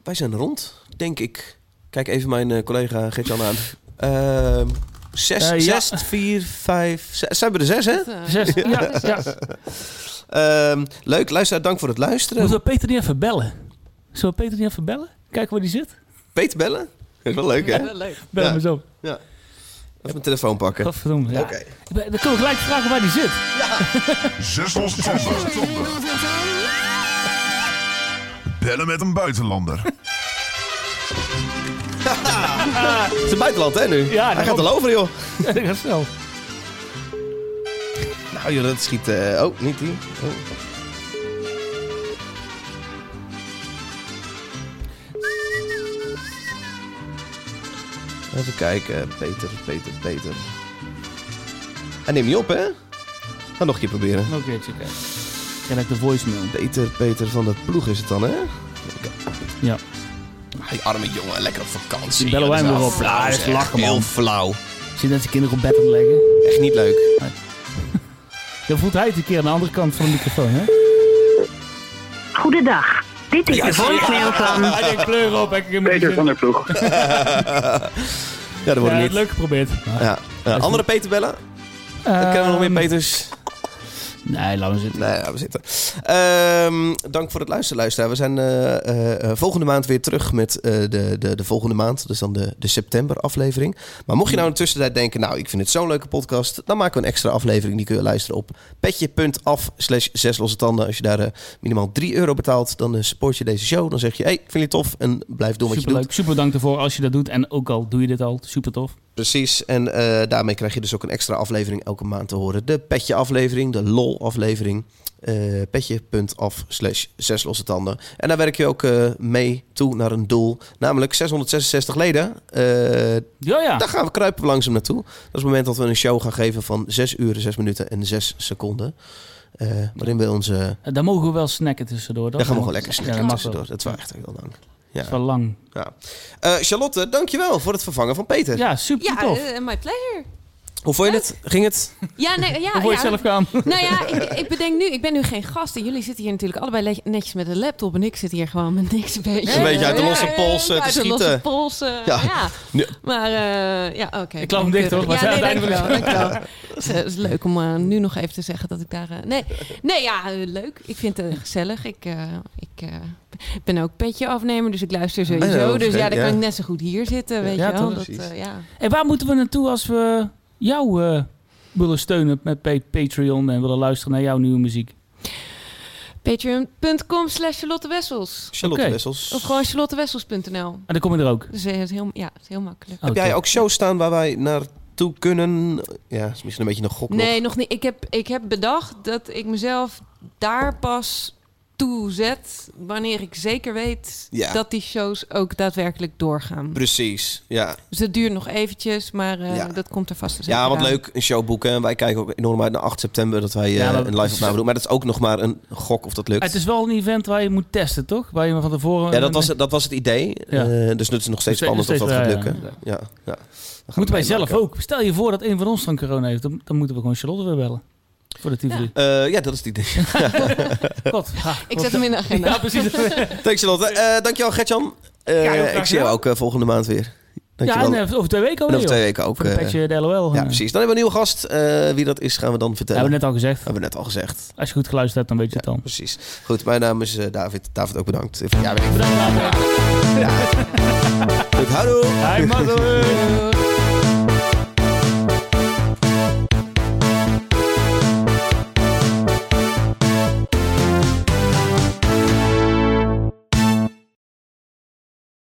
Wij zijn rond, denk ik. Kijk even mijn eh, collega Gertjan aan. Ehm zes, Eh, ja. zes, vier, vijf... Zes, zijn we er zes, hè? Dat, eh, Zes, ja, ja. Ehm, leuk, luister, dank voor het luisteren. Moeten we Peter niet even bellen? Zullen we Peter niet even bellen? Kijken waar die zit? Peter bellen? Dat is wel leuk, hè? wel leuk. Bel Ja. hem eens op. Even mijn telefoon pakken. Godverdomme. Ja. Oké. Dan kunnen we gelijk vragen waar die zit. Zes losse tanden. Bellen met een buitenlander. Het is een buitenland, hè, nu? Ja, Hij gaat al over, joh. Ja, dat gaat snel. Nou, joh, dat schiet... eh, oh, niet die. Oh. Even kijken. Peter, Peter, Peter. Hij neemt niet op, hè? Ga nog een keer proberen. Nog een keertje kijken. Kijk ik de voicemail. Peter, Peter van de ploeg is het dan, hè? Ja. Die arme jongen, lekker op vakantie. Die bellen wij hem wel flauw, Ja, dat is zeg. lachen, man. Heel flauw. Zie je dat zijn kinderen op bed aan het leggen? Echt niet leuk. Dan voelt hij het een keer aan de andere kant van de microfoon, hè? Goedendag. Dit is de voicemail van... Hij denkt kleur op. Ik heb Peter van der Ploeg. Ja, dat wordt Ja, niet. leuk geprobeerd. Ja. Ja, andere Peter bellen? Dan kennen we nog meer Ehm, Peters. Nee, laten we zitten. Nee, we zitten. Ehm, dank voor het luisteren, luisteraar. We zijn eh, eh, eh, volgende maand weer terug met de, de, de volgende maand. Dus dan de, de september aflevering. Maar mocht je nou in de tussentijd denken... nou, ik vind het zo'n leuke podcast... dan maken we een extra aflevering. Die kun je luisteren op petje.af slash zes losse tanden. Als je daar minimaal 3 euro betaalt... dan support je deze show. Dan zeg je, hey, vind je het tof? En blijf doen wat je Super doet. leuk. Super bedankt ervoor als je dat doet. En ook al doe je dit al, super tof. Precies, en eh, daarmee krijg je dus ook een extra aflevering elke maand te horen. De petje aflevering, de lol aflevering. eh petje.af slash zes losse tanden. En daar werk je ook eh, mee toe naar een doel. Namelijk 666 leden. Ja, ja. Daar gaan we kruipen langzaam naartoe. Dat is het moment dat we een show gaan geven van 6 uur, 6 minuten en 6 seconden. Waarin we onze... Daar mogen we wel snacken tussendoor. Daar gaan we gewoon lekker snacken wel. tussendoor. Dat is wel echt heel lang. Dat is Ja. wel lang. Ja. Eh, Charlotte, dankjewel voor het vervangen van Peter. Ja, super Ja, tof. eh, my pleasure. Hoe vond je het? Ging het? Ja, nee, ja, Hoe wil je ja. zelf gaan? Nou ja, ik, ik bedenk nu, ik ben nu geen gast. En jullie zitten hier natuurlijk allebei le- netjes met een laptop. En ik zit hier gewoon met niks een beetje. Een beetje uit de losse Ja, pols, eh, te uit de losse schieten. pols, eh, Ja. ja. Ja. Maar uh, ja, oké. Ik klap hem dicht, hoor. Maar Ja, nee, dankjewel. dankjewel. Het is, eh, het is leuk om uh, nu nog even te zeggen dat ik daar... Uh, nee, nee, ja, leuk. Ik vind het gezellig. Ik, uh, ik ben ook petje afnemer, dus ik luister sowieso. Dus ja, dan kan ik net zo goed hier zitten, weet Ja, je wel. Dat, Precies. uh, ja. En waar moeten we naartoe als we jou eh, willen steunen met pa- Patreon en willen luisteren naar jouw nieuwe muziek? Patreon.com slash Charlotte Wessels. Charlotte. Wessels. Of gewoon charlottewessels.nl. En dan kom je er ook. Dus eh, het is heel, ja, het is heel makkelijk. Heb jij ook shows staan waar wij naartoe kunnen? Ja, is misschien een beetje een gok nog. Nee, nog niet. Ik heb, ik heb bedacht dat ik mezelf daar pas toe zet wanneer ik zeker weet Ja. dat die shows ook daadwerkelijk doorgaan. Precies, ja. Dus dat duurt nog eventjes, maar eh, Ja. dat komt er vast te Ja, wat aan. leuk, een show boeken. En wij kijken ook enorm uit naar 8 september dat wij eh, Ja, een live opname doen. Maar dat is ook nog maar een gok of dat lukt. Het is wel een event waar je moet testen, toch? Waar je van tevoren... Ja, dat was, het- dat was het idee. Ja. Eh, dus het is nog steeds spannend of dat gaat ja, ja. lukken. Ja, Moeten wij zelf ook. Stel je voor dat een van ons dan corona heeft. Dan, dan moeten we gewoon Charlotte weer bellen. Voor de TV. Eh, ja, dat is het idee. God. Ja, Ik zet hem in de agenda. Ja, precies. Thanks Charlotte. Eh dankjewel Gertjan. Eh, Ja, ik zie jou ook volgende maand weer. Ja, Dankjewel. en eh, over twee weken en alweer. over twee weken ook. Voor de petje de LOL. ja, precies. Dan hebben we een nieuwe gast. Eh, wie dat is, gaan we dan vertellen. Hebben we net al gezegd. Hebben we net al gezegd. Als je goed geluisterd hebt, dan weet je het dan. Precies. Goed, mijn naam is David. David ook bedankt. Ja. Bedankt. Goed, houdoe. Hi, mother.